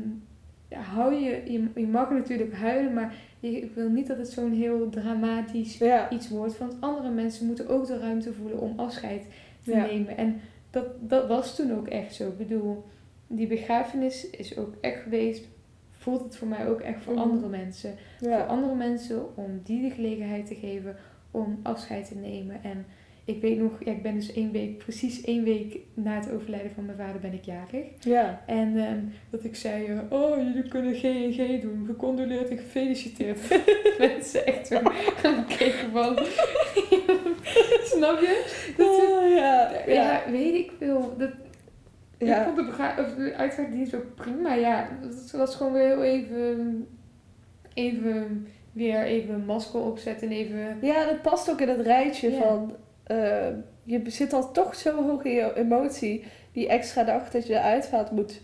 ja, hou je, je... Je mag natuurlijk huilen, maar ik wil niet dat het zo'n heel dramatisch Ja. iets wordt. Want andere mensen moeten ook de ruimte voelen om afscheid te Ja. nemen. En dat, dat was toen ook echt zo. Ik bedoel, die begrafenis is ook echt geweest. Voelt het voor mij ook echt voor Mhm. andere mensen. Voor andere mensen om die de gelegenheid te geven om afscheid te nemen. En ik weet nog, ja, ik ben dus één week, precies één week na het overlijden van mijn vader ben ik jarig. Ja. En ehm, dat ik zei, eh, oh jullie kunnen G en G doen, gecondoleerd en gefeliciteerd. Mensen echt zo gaan kijken van, snap je? Dat Ah, ja. ja, Ja. weet ik veel. Dat, Ik Ja. vond de, of de uitvaartdienst ook prima, ja. Het was gewoon weer heel even, even weer even een masker opzetten en even... Ja, dat past ook in het rijtje Ja. van... eh, je zit al toch zo hoog in je emotie. Die extra dag dat je de uitvaart moet,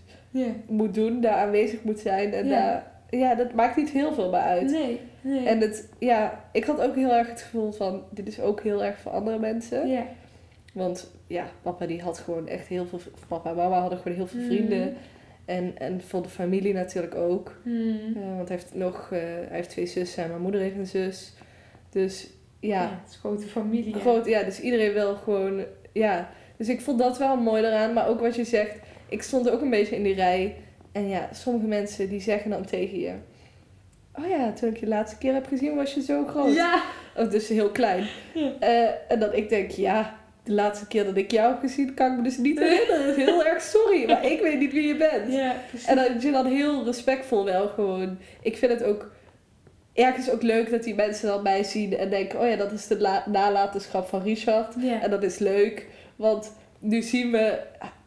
moet doen, daar aanwezig moet zijn. En Ja. daar, ja, dat maakt niet heel veel meer uit. Nee, nee. En het, ja, ik had ook heel erg het gevoel van... Dit is ook heel erg voor andere mensen. ja. Want ja, papa die had gewoon echt heel veel... Papa en mama hadden gewoon heel veel Mm. vrienden. En, en voor de familie natuurlijk ook. Hmm. Eh, want hij heeft nog... eh, hij heeft twee zussen en mijn moeder heeft een zus. Dus ja... Ja, het is een grote familie. Groot, ja, dus iedereen wil gewoon, ja. Dus ik vond dat wel mooi eraan. Maar ook wat je zegt, ik stond ook een beetje in die rij. En ja, sommige mensen die zeggen dan tegen je... Oh ja, toen ik je de laatste keer heb gezien was je zo groot. Ja. Of dus heel klein. Ja. Eh, en dat ik denk, ja, de laatste keer dat ik jou heb gezien kan ik me dus niet herinneren. Heel erg sorry, maar ik weet niet wie je bent. Ja, precies. En dat je dan heel respectvol wel gewoon. Ik vind het ook ergens ook leuk dat die mensen dan mij zien en denken: oh ja, dat is de la- nalatenschap van Richard. En dat is leuk, want nu zien we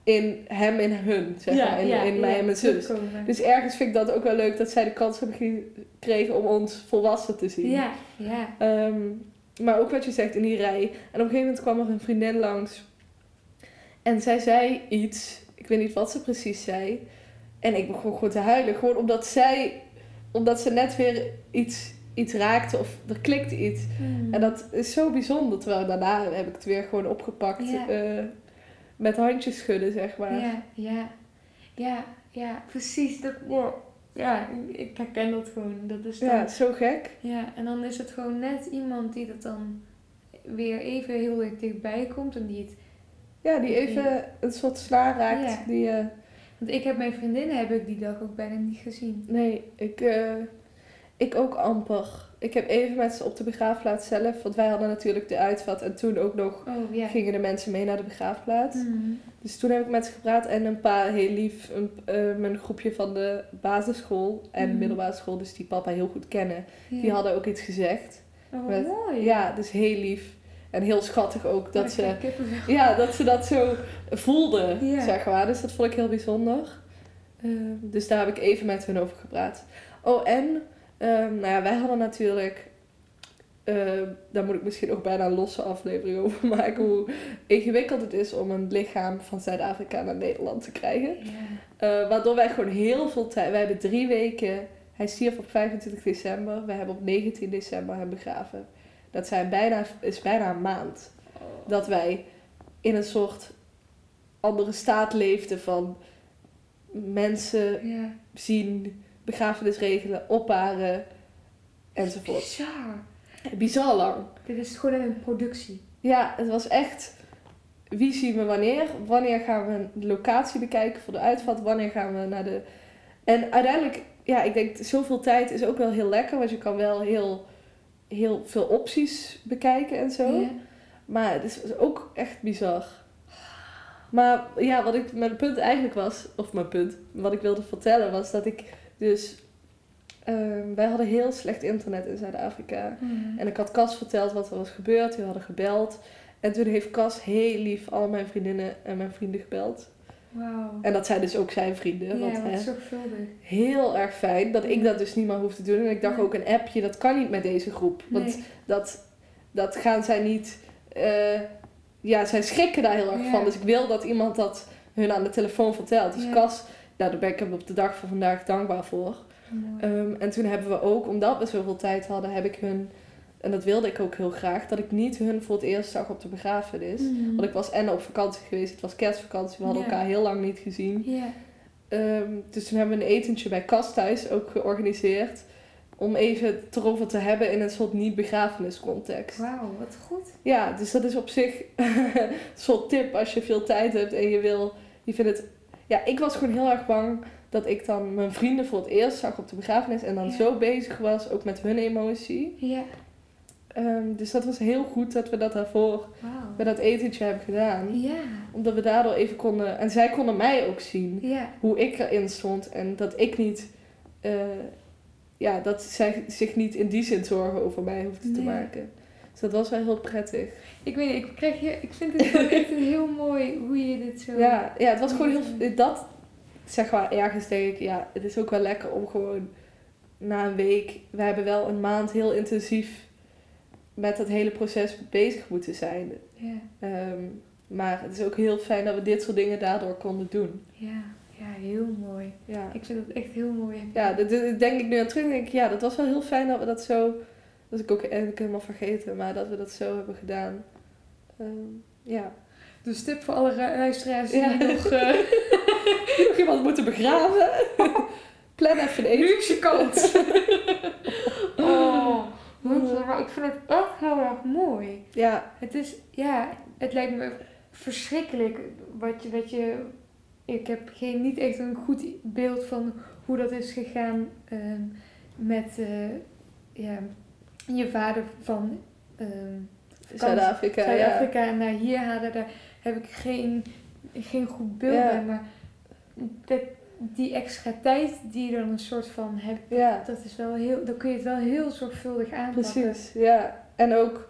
in hem en hun, zeg ja, maar, in, ja, in mij ja, en mijn zus. Dus ergens vind ik dat ook wel leuk dat zij de kans hebben gekregen om ons volwassen te zien. Ja, ja. Ehm, maar ook wat je zegt in die rij. En op een gegeven moment kwam er een vriendin langs. En zij zei iets. Ik weet niet wat ze precies zei. En ik begon gewoon te huilen. Gewoon omdat zij... Omdat ze net weer iets, iets raakte. Of er klikte iets. Hmm. En dat is zo bijzonder. Terwijl daarna heb ik het weer gewoon opgepakt. Ja. eh, met handjes schudden, zeg maar. Ja, ja, ja, ja, precies. Dat, ja, ja, ik herken dat gewoon. Dat is dan, Ja, ja. zo gek. en dan is het gewoon net iemand die dat dan weer even heel erg dichtbij komt en die het... Ja, die even een soort snaar raakt. Ja. Die, eh, Want ik heb mijn vriendinnen heb ik die dag ook bijna niet gezien. nee, ik, eh, ik ook amper. ik heb even met ze op de begraafplaats zelf, want wij hadden natuurlijk de uitvat en toen ook nog Oh gingen de mensen mee naar de begraafplaats. Mm. Dus toen heb ik met ze gepraat en een paar heel lief, een, eh, mijn groepje van de basisschool en Mhm. middelbare school, dus die papa heel goed kennen, die hadden ook iets gezegd. Oh, met- mooi. Ja, dus heel lief en heel schattig ook dat ze, ja, dat ze dat zo voelden, zeg maar. Dus dat vond ik heel bijzonder. Ehm, dus daar heb ik even met hun over gepraat. Oh, en ehm, nou ja, wij hadden natuurlijk, ehm, daar moet ik misschien ook bijna een losse aflevering over maken, hoe ingewikkeld het is om een lichaam van Zuid-Afrika naar Nederland te krijgen. Eh, waardoor wij gewoon heel veel tijd, wij hebben drie weken, hij stierf op 25 december, wij hebben op 19 december hem begraven. Dat zijn bijna, is bijna een maand dat wij in een soort andere staat leefden van mensen Ja. zien, begrafenis regelen, opbaren enzovoort. Bizar. Bizar lang. Dit is gewoon een productie. Ja, het was echt wie zien we wanneer, wanneer gaan we de locatie bekijken voor de uitvat, wanneer gaan we naar de... En uiteindelijk, ja, ik denk zoveel tijd is ook wel heel lekker, want je kan wel heel, heel veel opties bekijken en zo. Ja. Maar het is ook echt bizar. Maar ja, wat ik, mijn punt eigenlijk was, of mijn punt, wat ik wilde vertellen was dat ik dus. ehm, wij hadden heel slecht internet in Zuid-Afrika. Mhm. En ik had Cas verteld wat er was gebeurd. Die hadden gebeld. En toen heeft Cas heel lief al mijn vriendinnen en mijn vrienden gebeld. En dat zijn dus ook zijn vrienden. Ja, want, hè, zorgvuldig. heel erg fijn dat ik dat dus niet meer hoef te doen. En ik dacht ook een appje, dat kan niet met deze groep. Want Nee. dat, dat gaan zij niet. eh, ja, zij schrikken daar heel erg Ja. van. Dus ik wil dat iemand dat hun aan de telefoon vertelt. Dus Ja. Cas, nou, daar ben ik hem op de dag van vandaag dankbaar voor. Ehm, en toen hebben we ook, omdat we zoveel tijd hadden, heb ik hun. En dat wilde ik ook heel graag, dat ik niet hun voor het eerst zag op de begrafenis. Mhm. Want ik was en op vakantie geweest, het was kerstvakantie, we hadden elkaar heel lang niet gezien. Ehm, dus toen hebben we een etentje bij Kas thuis ook georganiseerd. Om even het erover te hebben in een soort niet-begrafeniscontext. Wauw, wat goed. Ja, dus dat is op zich een soort tip als je veel tijd hebt en je wil... Je vindt het... Ja, ik was gewoon heel erg bang dat ik dan mijn vrienden voor het eerst zag op de begrafenis. En dan zo bezig was, ook met hun emotie. Ja. Ehm, dus dat was heel goed dat we dat daarvoor bij dat etentje hebben gedaan. Ja. Omdat we daardoor even konden... En zij konden mij ook zien Ja. hoe ik erin stond en dat ik niet, eh, ja, dat zij zich niet in die zin zorgen over mij hoefde te maken. Dus dat was wel heel prettig. Ik weet niet, ik, krijg hier, ik vind het echt heel mooi hoe je dit zo... Ja, ja, het was gewoon heel, dat, zeg maar, ergens denk ik, ja, het is ook wel lekker om gewoon na een week, we hebben wel een maand heel intensief met het hele proces bezig moeten zijn. Ehm, maar het is ook heel fijn dat we dit soort dingen daardoor konden doen. Ja. Ja, heel mooi. Ja. Ik vind het echt heel mooi. Ja, dat, dat denk ik nu aan terug. Denk ik, ja, dat was wel heel fijn dat we dat zo. Dat is ik ook eigenlijk helemaal vergeten, maar dat we dat zo hebben gedaan. Ehm, ja. Dus tip voor alle luisteraars die Ja. nog... eh, Die nog iemand moeten begraven. Plan even een je kans. oh, maar ik vind het echt heel erg mooi. Ja, Het is, ja, het lijkt me verschrikkelijk wat je, wat je, ik heb geen, niet echt een goed beeld van hoe dat is gegaan ehm, met, eh, ja, je vader van ehm, Zuid-Afrika. ja. Zuid-Afrika en naar hier halen, daar heb ik geen, geen goed beeld Ja. bij, maar dat, die extra tijd die je dan een soort van hebt, Ja, dat is wel heel, dan kun je het wel heel zorgvuldig aanpakken. precies. Ja. En ook,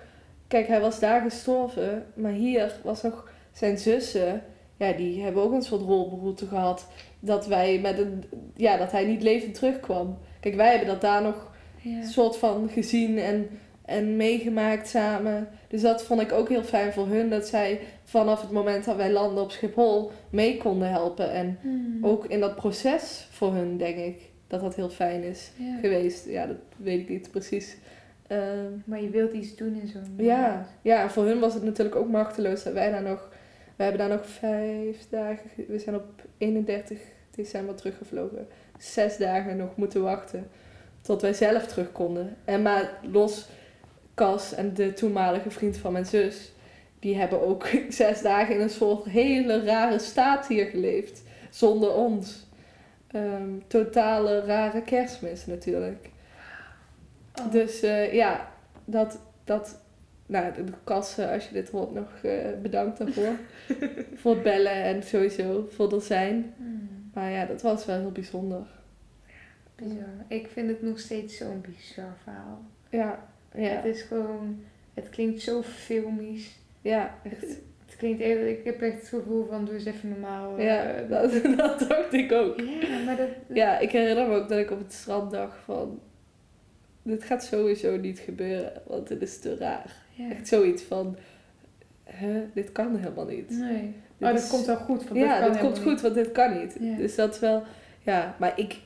kijk, hij was daar gestorven, maar hier was nog zijn zussen. Ja, die hebben ook een soort rolberoerte gehad. Dat wij met een, ja, dat hij niet levend terugkwam. Kijk, wij hebben dat daar nog Ja. soort van gezien en, en meegemaakt samen. Dus dat vond ik ook heel fijn voor hun. Dat zij vanaf het moment dat wij landen op Schiphol mee konden helpen. En Hmm. ook in dat proces voor hun, denk ik, dat dat heel fijn is Ja. geweest. Ja, dat weet ik niet precies. Ehm, Maar je wilt iets doen in zo'n ja, ja, en voor hun was het natuurlijk ook machteloos dat wij daar nog... We hebben daar nog vijf dagen... ge- We zijn op 31 december teruggevlogen. Zes dagen nog moeten wachten tot wij zelf terug konden. En maar los Cas en de toenmalige vriend van mijn zus... Die hebben ook zes dagen in een soort hele rare staat hier geleefd. Zonder ons. Ehm, totale rare kerstmis natuurlijk. Oh. Dus eh, ja, dat, dat, nou, de kassen, als je dit hoort, nog eh, bedankt daarvoor. voor het bellen en sowieso voor het zijn. Hmm, Maar ja, dat was wel heel bijzonder. bizar. Ik vind het nog steeds zo'n bizar verhaal. Ja, ja, Het is gewoon, het klinkt zo filmisch. Ja, Het, echt. het klinkt echt, ik heb echt het gevoel van doe eens even normaal. eh, Ja, dat, dat dacht ik ook. ja, maar dat... Ja, ik herinner me ook dat ik op het strand dacht van... Dit gaat sowieso niet gebeuren, want dit is te raar. ja. Echt zoiets van... Hè, dit kan helemaal niet. Nee. Dit oh, dat is- komt wel goed. Want ja, dat komt goed, want dit kan niet. Ja. Dus dat is wel... Ja, maar ik...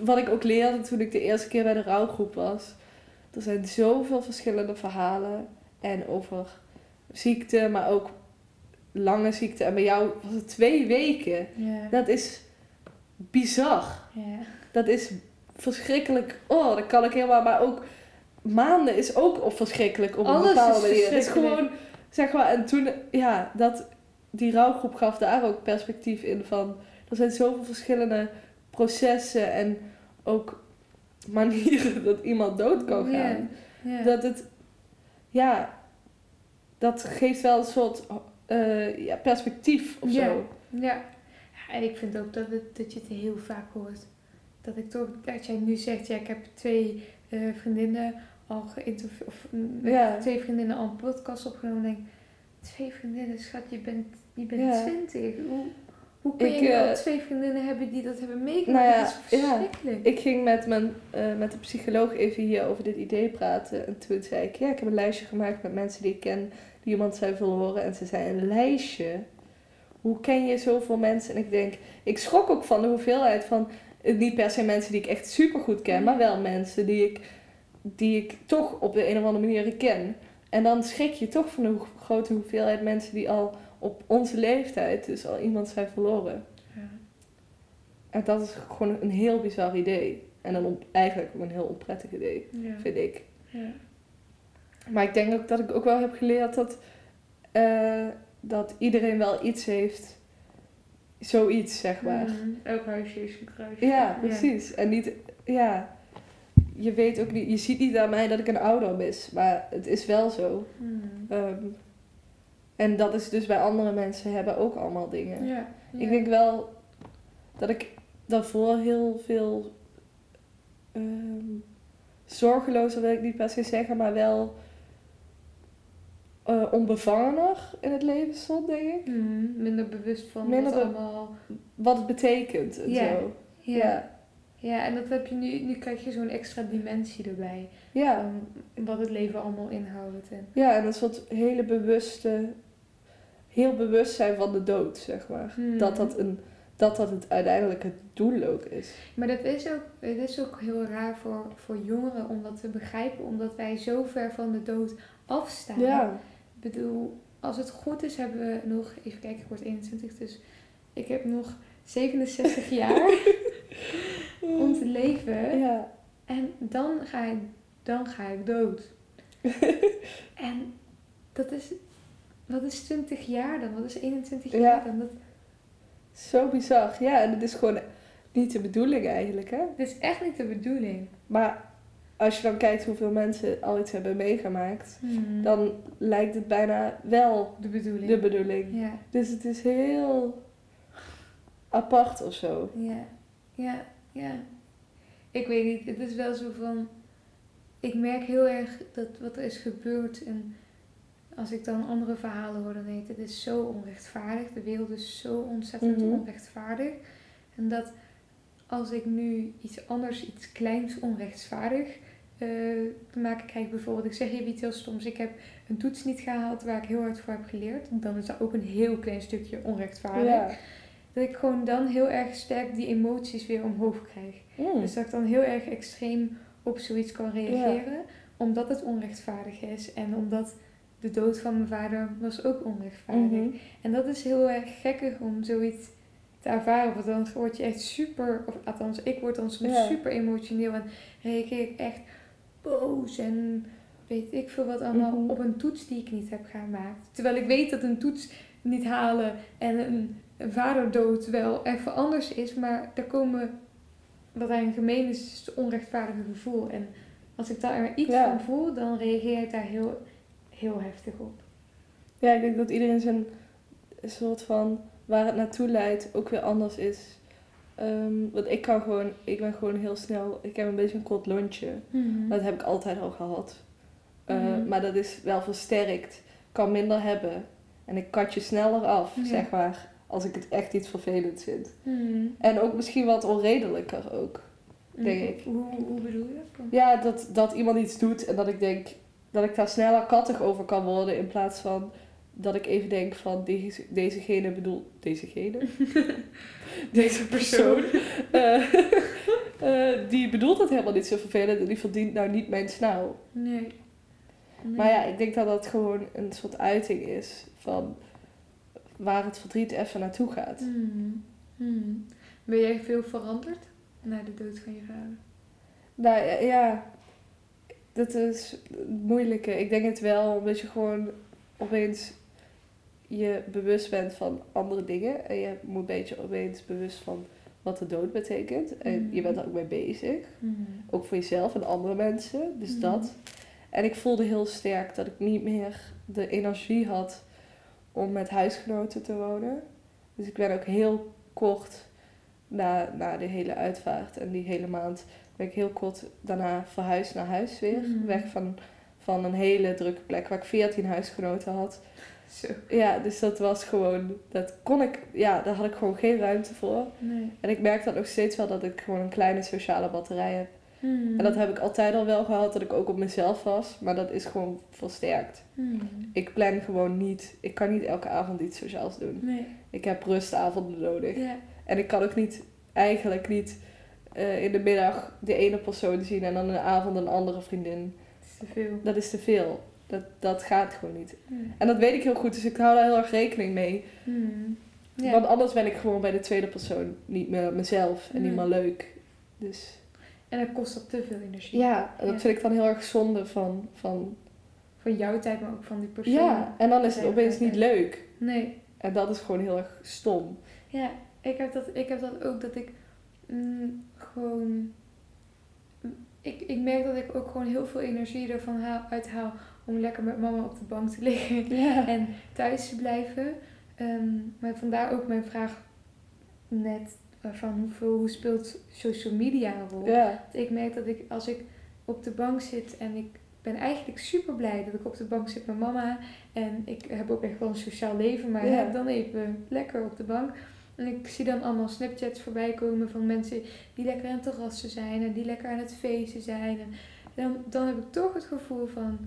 Wat ik ook leerde toen ik de eerste keer bij de rouwgroep was... Er zijn zoveel verschillende verhalen. En over ziekte, maar ook lange ziekte. En bij jou was het twee weken. Ja. Dat is bizar. ja. Dat is verschrikkelijk. Oh, dat kan ik helemaal. Maar ook maanden is ook verschrikkelijk op een Alles bepaalde is manier. Het is verschrikkelijk. gewoon, zeg maar, en toen, ja, dat, die rouwgroep gaf daar ook perspectief in van. Er zijn zoveel verschillende processen en ook manieren dat iemand dood kan gaan. Ja. Dat het, ja, dat geeft wel een soort eh, ja, perspectief of Ja. zo. Ja. ja, en ik vind ook dat, het, dat je het heel vaak hoort. Dat ik toch, dat jij nu zegt, ja, ik heb twee eh, vriendinnen al geïnterviewd, of mm, Ja. twee vriendinnen al een podcast opgenomen. En ik denk, twee vriendinnen, schat, je bent, je bent twintig. Hoe, hoe kun je Ik, nu eh, twee vriendinnen hebben die dat hebben meegemaakt? Nou ja, dat is ja. verschrikkelijk. Ik ging met, mijn, eh, met de psycholoog even hier over dit idee praten. En toen zei ik, ja, ik heb een lijstje gemaakt met mensen die ik ken, die iemand zijn verloren. En ze zei, een lijstje? Hoe ken je zoveel mensen? En ik denk, ik schrok ook van de hoeveelheid van, eh, niet per se mensen die ik echt super goed ken, maar wel mensen die ik, die ik toch op de een of andere manier ken. En dan schrik je toch van de grote hoeveelheid mensen die al op onze leeftijd dus al iemand zijn verloren. Ja. En dat is gewoon een heel bizar idee. En on- eigenlijk ook een heel onprettig idee, Ja. vind ik. Ja. Maar ik denk ook dat ik ook wel heb geleerd dat, eh, dat iedereen wel iets heeft. Zoiets, zeg maar. Mhm. Elk huisje is een kruisje. Ja, precies. En niet, ja, je weet ook niet, je ziet niet aan mij dat ik een ouder mis, maar het is wel zo. Mhm. Ehm, en dat is dus bij andere mensen hebben ook allemaal dingen. Ja. Ik denk wel dat ik daarvoor heel veel ehm zorgelozer wil ik niet per se zeggen, maar wel eh, onbevangener in het leven stond, denk ik. Mhm. Minder bewust van Minder wat allemaal... Wat het betekent en zo. Ja. Ja. Ja, en dat heb je nu, nu krijg je zo'n extra dimensie erbij. Ja. Van wat het leven allemaal inhoudt. En, ja, en een soort hele bewuste, heel bewust zijn van de dood, zeg maar. Hmm. Dat, dat, een, dat dat het uiteindelijk het doel ook is. maar dat is ook, het is ook heel raar voor, voor jongeren om dat te begrijpen, omdat wij zo ver van de dood afstaan. Ja. Ik bedoel, als het goed is, hebben we nog, even kijken, ik word 21, dus ik heb nog 67 jaar om te leven. Ja. En dan ga ik, dan ga ik dood. en dat is, wat is 20 jaar dan? Wat is 21 Ja. jaar dan? Dat, Zo bizar. Ja, en het is gewoon niet de bedoeling eigenlijk, hè? dit is echt niet de bedoeling. Maar als je dan kijkt hoeveel mensen al iets hebben meegemaakt, dan lijkt het bijna wel de bedoeling. de bedoeling. ja, Dus het is heel apart of zo. ja, ja, ja. Ik weet niet, het is wel zo van... Ik merk heel erg dat wat er is gebeurd en als ik dan andere verhalen hoor, dan denk ik, het is zo onrechtvaardig. De wereld is zo ontzettend Mhm. onrechtvaardig. En dat als ik nu iets anders, iets kleins onrechtvaardig eh, te maken krijg, bijvoorbeeld, ik zeg even iets heel stoms, ik heb een toets niet gehaald waar ik heel hard voor heb geleerd, dan is dat ook een heel klein stukje onrechtvaardig. Ja. Dat ik gewoon dan heel erg sterk die emoties weer omhoog krijg. Mm. Dus dat ik dan heel erg extreem op zoiets kan reageren, omdat het onrechtvaardig is en omdat de dood van mijn vader was ook onrechtvaardig. Mhm. En dat is heel erg gekkig om zoiets te ervaren. Want dan word je echt super, of althans, ik word dan soms Ja. super emotioneel en reageer ik echt boos en weet ik veel wat allemaal Mhm. op een toets die ik niet heb gemaakt. Terwijl ik weet dat een toets niet halen en een, een vaderdood wel even anders is, maar daar komen, wat eigenlijk gemeen is, is het onrechtvaardige gevoel. En Als ik daar iets Ja. van voel, dan reageer ik daar heel, heel heftig op. Ja, ik denk dat iedereen zijn soort van waar het naartoe leidt ook weer anders is. Ehm, want ik kan gewoon, ik ben gewoon heel snel, ik heb een beetje een kort lontje. Dat heb ik altijd al gehad. Eh, Mhm. Maar dat is wel versterkt. Ik kan minder hebben. En ik kat je sneller af, zeg maar. Als ik het echt iets vervelends vind. Mhm. En ook misschien wat onredelijker ook. denk ik. Hoe, hoe bedoel je? Ja, dat, dat iemand iets doet en dat ik denk dat ik daar sneller kattig over kan worden. In plaats van dat ik even denk van deze, dezegene bedoel... Dezegene? Deze persoon. eh, eh, die bedoelt het helemaal niet zo vervelend en die verdient nou niet mijn snauw. Nee. Nee. Maar ja, ik denk dat dat gewoon een soort uiting is van waar het verdriet even naartoe gaat. Mhm. Mhm. Ben jij veel veranderd na de dood van je vader? Nou ja, ja, dat is het moeilijke. Ik denk het wel, omdat je gewoon opeens je bewust bent van andere dingen. En je moet een beetje opeens bewust van wat de dood betekent. En je Mhm. bent er ook mee bezig. Mhm. Ook voor jezelf en andere mensen. Dus Mhm. dat. En ik voelde heel sterk dat ik niet meer de energie had om met huisgenoten te wonen. Dus ik ben ook heel kort na, na de hele uitvaart en die hele maand, ben ik heel kort daarna verhuisd naar huis weer. Mhm. Weg van, van een hele drukke plek waar ik 14 huisgenoten had. Zo. Ja, dus dat was gewoon, dat kon ik, ja, daar had ik gewoon geen ruimte voor. Nee. En ik merk dan ook steeds wel dat ik gewoon een kleine sociale batterij heb. Mhm. En dat heb ik altijd al wel gehad, dat ik ook op mezelf was. Maar dat is gewoon versterkt. Mhm. Ik plan gewoon niet, ik kan niet elke avond iets sociaals doen. Nee. Ik heb rustavonden nodig. En ik kan ook niet, eigenlijk niet, eh, in de middag de ene persoon zien en dan in de avond een andere vriendin. Het is te veel. Dat is te veel. Dat, dat gaat gewoon niet. En dat weet ik heel goed, dus ik hou daar heel erg rekening mee. Ja. Want anders ben ik gewoon bij de tweede persoon niet meer mezelf en niet Nee. meer leuk. Dus En dan kost dat te veel energie. ja, en dat Ja. vind ik dan heel erg zonde van, van Van jouw tijd, maar ook van die persoon. Ja, en dan is het opeens niet leuk. Nee. En dat is gewoon heel erg stom. Ja, ik heb dat, ik heb dat ook dat ik mm, gewoon. Ik, ik merk dat ik ook gewoon heel veel energie ervan haal, uithaal om lekker met mama op de bank te liggen en thuis te blijven. Ehm, maar vandaar ook mijn vraag net eh, van hoeveel, hoe speelt social media een rol? Ik merk dat ik als ik op de bank zit en ik ben eigenlijk super blij dat ik op de bank zit met mama. En ik heb ook echt wel een sociaal leven, maar Ja. dan even lekker op de bank. En ik zie dan allemaal Snapchats voorbij komen van mensen die lekker aan het terrassen zijn en die lekker aan het feesten zijn. En dan, dan heb ik toch het gevoel van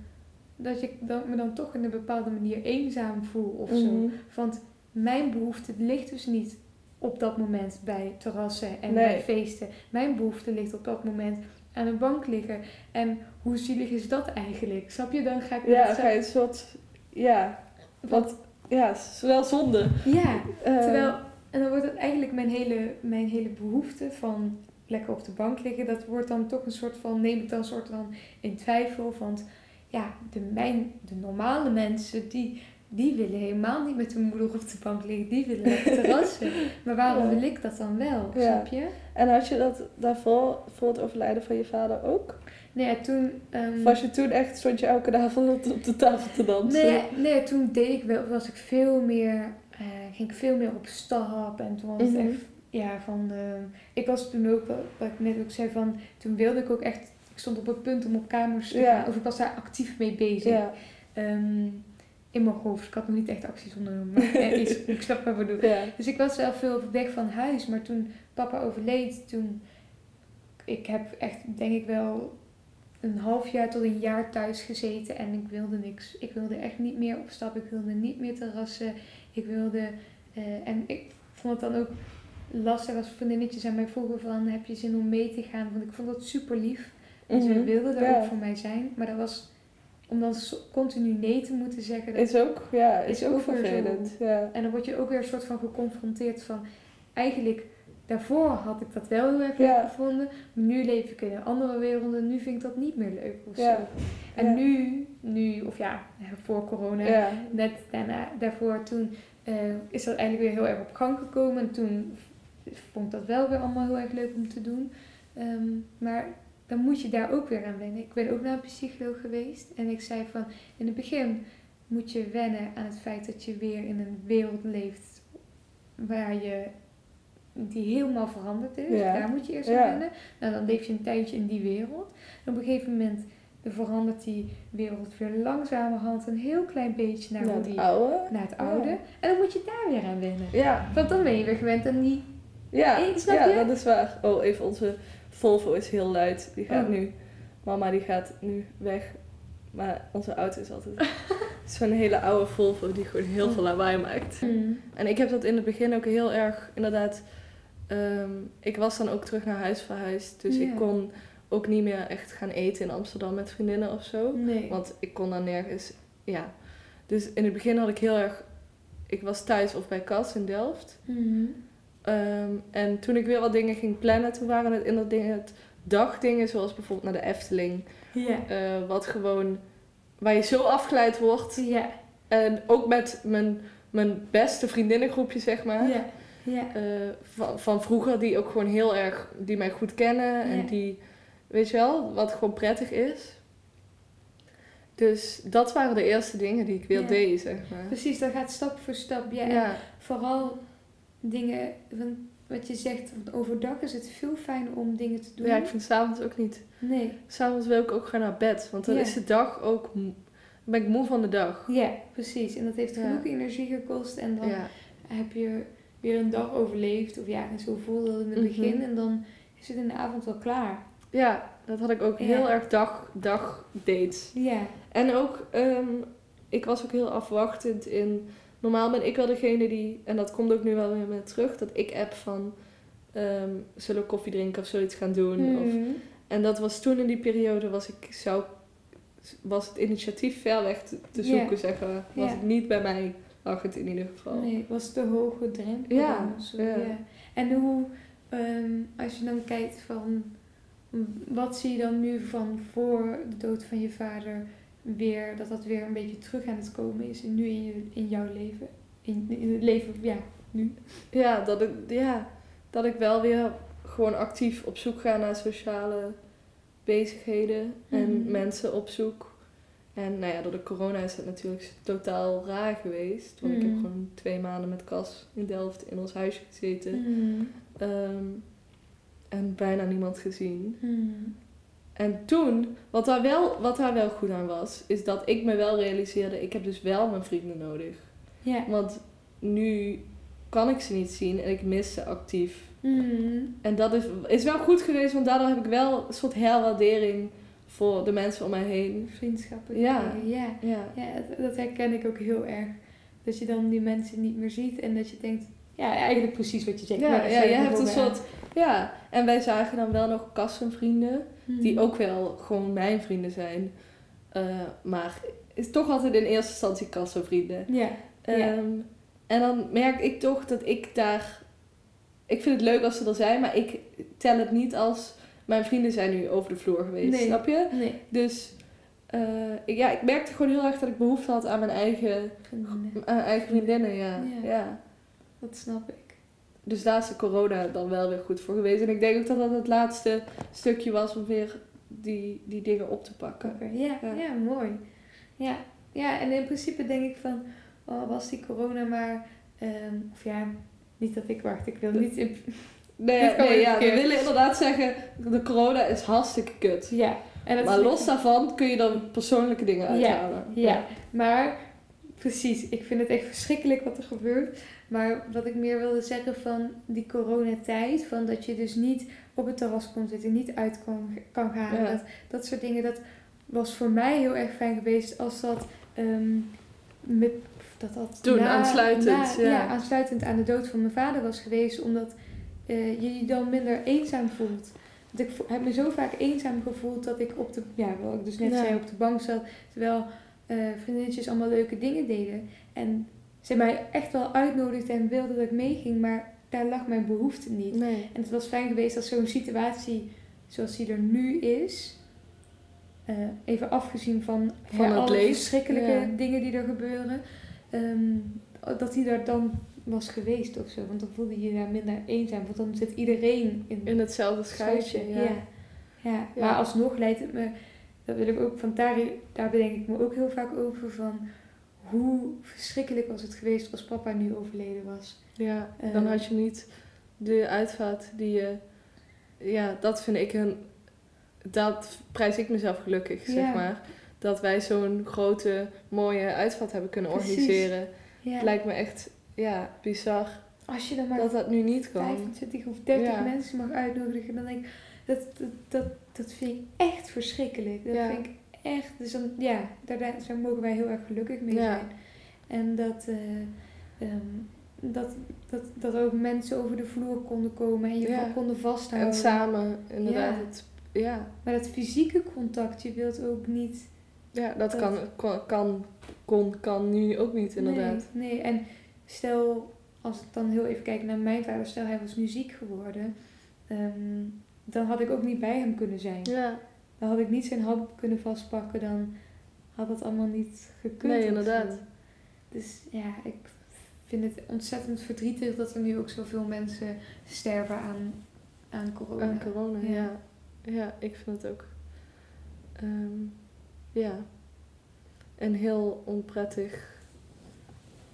dat ik dan, me dan toch in een bepaalde manier eenzaam voel of zo. Mhm. Want mijn behoefte ligt dus niet op dat moment bij terrassen en Nee. bij feesten. Mijn behoefte ligt op dat moment aan een bank liggen. En hoe zielig is dat eigenlijk? Snap je? Dan ga ik Ja, ga je een soort... Ja, want... Ja, het is wel zonde. Ja, Eh, terwijl... En dan wordt het eigenlijk mijn hele, mijn hele behoefte van lekker op de bank liggen. Dat wordt dan toch een soort van... Neem ik dan een soort van in twijfel. Want ja, de, mijn, de normale mensen die... Die willen helemaal niet met hun moeder op de bank liggen. Die willen lekker terrassen. Maar waarom Ja. wil ik dat dan wel? Ja. Snap je? En had je dat daarvoor, voor het overlijden van je vader ook? Nee, ja, toen... ehm, was je toen echt, stond je elke avond op de tafel te dansen? nee, nee, toen deed ik wel, was ik veel meer, eh, ging ik veel meer op stap en toen was het Mhm. echt, ja, van, ehm, ik was toen ook, wat ik net ook zei, van, toen wilde ik ook echt, ik stond op het punt om op kamers te Ja. gaan, of ik was daar actief mee bezig. Ja, Ehm, in mijn hoofd, ik had nog niet echt acties ondernomen, maar eh, iets, ik snap wat ik bedoel. ja. Dus ik was wel veel weg van huis, maar toen papa overleed, toen ik heb echt denk ik wel een half jaar tot een jaar thuis gezeten en ik wilde niks. Ik wilde echt niet meer op stap, ik wilde niet meer terrassen. Ik wilde eh, en ik vond het dan ook lastig als vriendinnetjes aan mij vroegen van heb je zin om mee te gaan, want ik vond dat super lief. En ze Mhm. wilden Ja. ook voor mij zijn, maar dat was om dan continu nee te moeten zeggen. Dat Is ook, ja, is, Is ook vervelend. Ja. en dan word je ook weer een soort van geconfronteerd van... Eigenlijk, daarvoor had ik dat wel heel erg Ja. leuk gevonden. Maar nu leef ik in een andere wereld en nu vind ik dat niet meer leuk of Ja. zo. En Ja. nu, nu, of ja, voor corona, Ja. net daarna, daarvoor, toen eh, is dat eigenlijk weer heel erg op gang gekomen. En toen vond ik dat wel weer allemaal heel erg leuk om te doen. Ehm, maar dan moet je daar ook weer aan wennen. Ik ben ook naar een psycholoog geweest en ik zei van in het begin moet je wennen aan het feit dat je weer in een wereld leeft waar je die helemaal veranderd is. Ja. Daar moet je eerst Ja. aan wennen. Nou, dan leef je een tijdje in die wereld. En op een gegeven moment dan verandert die wereld weer langzamerhand een heel klein beetje naar, het die, oude. naar het oude. En dan moet je daar weer aan wennen. Ja, Want dan ben je weer gewend aan die... ja, Hey, snap ja je? dat is waar. Oh, even onze Volvo is heel luid. Die gaat Oh. nu, mama die gaat nu weg. Maar onze auto is altijd zo'n hele oude Volvo die gewoon heel Oh. veel lawaai maakt. Mm. En ik heb dat in het begin ook heel erg, inderdaad. ehm, ik was dan ook terug naar huis verhuisd. Dus ik kon ook niet meer echt gaan eten in Amsterdam met vriendinnen of zo. Nee. Want ik kon dan nergens, ja. Dus in het begin had ik heel erg, ik was thuis of bij Cas in Delft. Mm. Ehm, en toen ik weer wat dingen ging plannen, toen waren het inderdaad dagdingen, zoals bijvoorbeeld naar de Efteling. Ja. eh, wat gewoon, waar je zo afgeleid wordt. Ja. En ook met mijn, mijn beste vriendinnengroepje, zeg maar. Ja. Eh, van, van vroeger, die ook gewoon heel erg, die mij goed kennen en die, weet je wel, wat gewoon prettig is. Dus dat waren de eerste dingen die ik weer Ja. deed, zeg maar. Precies, dat gaat stap voor stap. Ja, en vooral dingen, want wat je zegt, want overdag is het veel fijner om dingen te doen. ja, ik vind s'avonds ook niet. Nee, S'avonds wil ik ook gaan naar bed, want dan Ja. is de dag ook, dan ben ik moe van de dag. ja, precies. En dat heeft genoeg energie gekost en dan heb je weer een dag overleefd. Of ja, zo voelde het in het Mhm. begin en dan is het in de avond wel klaar. Ja dat had ik ook Ja. heel erg dag, dag dates. Ja, En ook, ehm, ik was ook heel afwachtend in. Normaal ben ik wel degene die, en dat komt ook nu wel weer met terug, dat ik app van ehm, zullen we koffie drinken of zoiets gaan doen. Of, Mhm. en dat was toen in die periode, was ik zou, was het initiatief ver weg te, zoeken, zeg maar. Was het niet bij mij, lag het in ieder geval. Nee, het was te hoge drempel. Ja, dan of zo, ja. ja. En hoe, ehm, als je dan kijkt van, wat zie je dan nu van voor de dood van je vader weer, dat dat weer een beetje terug aan het komen is, nu in, je, in jouw leven? In, in het leven, ja, nu. Ja dat, ik, ja, dat ik wel weer gewoon actief op zoek ga naar sociale bezigheden en Mhm. mensen opzoek. En nou ja, door de corona is het natuurlijk totaal raar geweest. Want ik heb Mhm. gewoon twee maanden met Cas in Delft in ons huisje gezeten. Mhm. Ehm, en bijna niemand gezien. Mhm. En toen, wat daar, wel, wat daar wel goed aan was, is dat ik me wel realiseerde, ik heb dus wel mijn vrienden nodig. Ja. Want nu kan ik ze niet zien en ik mis ze actief. Mhm. En dat is, is wel goed geweest, want daardoor heb ik wel een soort herwaardering voor de mensen om mij heen. Vriendschappen. Ja. ja. Ja, Ja, dat- herken ik ook heel erg. Dat je dan die mensen niet meer ziet en dat je denkt, ja, eigenlijk precies wat je zegt. ja, ja je hebt een soort... Ja, en wij zagen dan wel nog kassenvrienden, die Mhm. ook wel gewoon mijn vrienden zijn. Eh, maar is toch altijd in eerste instantie kassenvrienden. Ja. Ja. Ehm, en dan merk ik toch dat ik daar... Ik vind het leuk als ze er zijn, maar ik tel het niet als... Mijn vrienden zijn nu over de vloer geweest, Nee. snap je? Nee. Dus eh, ik, ja, ik merkte gewoon heel erg dat ik behoefte had aan mijn eigen, Vriendinnen. aan eigen vriendinnen. Ja. Ja. Ja. Dat snap ik. Dus daar is de corona dan wel weer goed voor geweest. En ik denk ook dat dat het laatste stukje was om weer die, die dingen op te pakken. Ja, Ja. ja. mooi. Ja. ja, en in principe denk ik van, oh, was die corona maar, ehm, of ja, niet dat ik wacht, ik wil niet in, Nee, nee ja, we willen inderdaad zeggen, de corona is hartstikke kut. ja. En Maar los daarvan kun je dan persoonlijke dingen Ja, uithalen. Ja, maar precies, ik vind het echt verschrikkelijk wat er gebeurt. Maar wat ik meer wilde zeggen van die coronatijd, van dat je dus niet op het terras kon zitten, niet uit kan, kan gaan. Ja. Dat, dat soort dingen, dat was voor mij heel erg fijn geweest als dat ehm, met, dat, dat Toen, aansluitend, na- ja. aansluitend aan de dood van mijn vader was geweest, omdat eh, je je dan minder eenzaam voelt. Want ik heb me zo vaak eenzaam gevoeld dat ik op de, ja, wat ik dus net Ja. zei, op de bank zat, terwijl eh vriendinnetjes allemaal leuke dingen deden. En ze mij echt wel uitnodigden en wilden dat ik meeging, maar daar lag mijn behoefte niet. Nee. En het was fijn geweest als zo'n situatie zoals die er nu is, eh, even afgezien van, Van ja, alle verschrikkelijke ja. dingen die er gebeuren, ehm, dat die er dan was geweest of zo. Want dan voelde je je daar minder eenzaam, want dan zit iedereen in, In hetzelfde schuitje. Ja. Ja, Ja. maar alsnog leidt het me, dat wil ik ook van daar, daar bedenk ik me ook heel vaak over van hoe verschrikkelijk was het geweest als papa nu overleden was. Ja, Eh. dan had je niet de uitvaart die je... Ja, dat vind ik een... Dat prijs ik mezelf gelukkig, zeg maar. Dat wij zo'n grote, mooie uitvaart hebben kunnen Precies. organiseren. Het lijkt me echt, ja, bizar Als je dan maar dat dat nu niet kan. 25 of 30 Ja. mensen mag uitnodigen, dan denk ik, dat, dat, dat, dat vind ik echt verschrikkelijk. Dat Ja. vind ik echt, dus dan, ja, daar, daar mogen wij heel erg gelukkig mee Ja. zijn. En dat, eh, ehm, dat, dat, dat ook mensen over de vloer konden komen en je Ja. konden vasthouden. En samen, inderdaad. Ja. Het, ja, Maar dat fysieke contact, je wilt ook niet... ja, dat, Dat- Kan, kan, kan, kon, kan nu ook niet, inderdaad. Nee, nee, en stel, als ik dan heel even kijk naar mijn vader, stel hij was nu ziek geworden, ehm, dan had ik ook niet bij hem kunnen zijn. Ja, Dan had ik niet zijn hand kunnen vastpakken, dan had dat allemaal niet gekund. Nee, inderdaad. Dus ja, ik vind het ontzettend verdrietig dat er nu ook zoveel mensen sterven aan, aan corona. aan corona, Ja. ja. ja. ik vind het ook. ehm, ja. Een heel onprettig,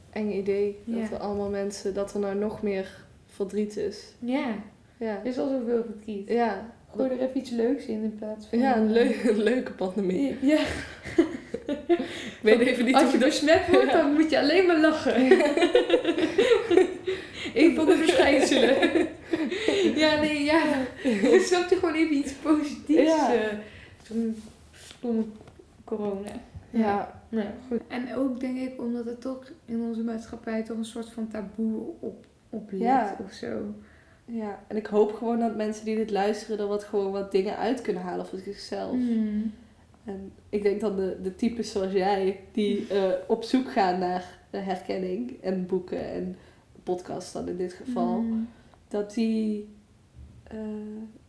eng idee. Ja. Dat er allemaal mensen, dat er nou nog meer verdriet is. Ja, Ja, er is al zoveel verdriet. ja, Gooi er even iets leuks in in plaats van... ja een, leu- een leuke pandemie. Ja, Ik weet even niet Als of je je dat... besmet wordt, dan moet je alleen maar lachen. Een van de verschijnselen. ja, nee, ja. Je snap er gewoon even iets positiefs. Ja. eh, Zo'n stomme corona. Ja, Nou, goed. En ook denk ik omdat het toch in onze maatschappij toch een soort van taboe op, op ligt Ja. of zo. Ja, en ik hoop gewoon dat mensen die dit luisteren er wat, gewoon wat dingen uit kunnen halen voor zichzelf. Mm. En ik denk dan de, de types zoals jij, die eh, op zoek gaan naar eh, herkenning en boeken en podcasts dan in dit geval, Mm. dat die, eh,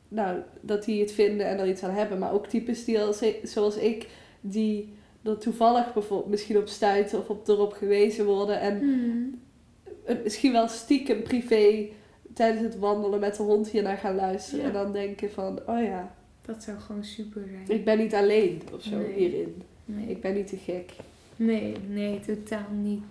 nou, dat die het vinden en er iets aan hebben. Maar ook types die als, zoals ik, die er toevallig bijvoorbeeld misschien op stuiten of op erop gewezen worden en Mm. eh, misschien wel stiekem privé tijdens het wandelen met de hond hier naar gaan luisteren Ja. en dan denken van, oh ja, Dat zou gewoon super zijn. ik ben niet alleen of zo Nee. hierin. Nee. Ik ben niet te gek. Nee, nee, totaal niet.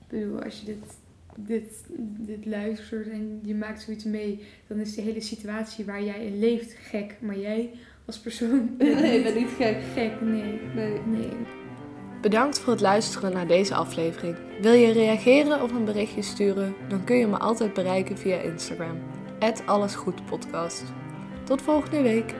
Ik bedoel, als je dit, dit, dit luistert en je maakt zoiets mee, dan is de hele situatie waar jij in leeft gek. Maar jij als persoon Nee, ik ben niet gek. gek. Nee, Nee. nee. Bedankt voor het luisteren naar deze aflevering. Wil je reageren of een berichtje sturen? Dan kun je me altijd bereiken via Instagram. allesgoedpodcast. Tot volgende week.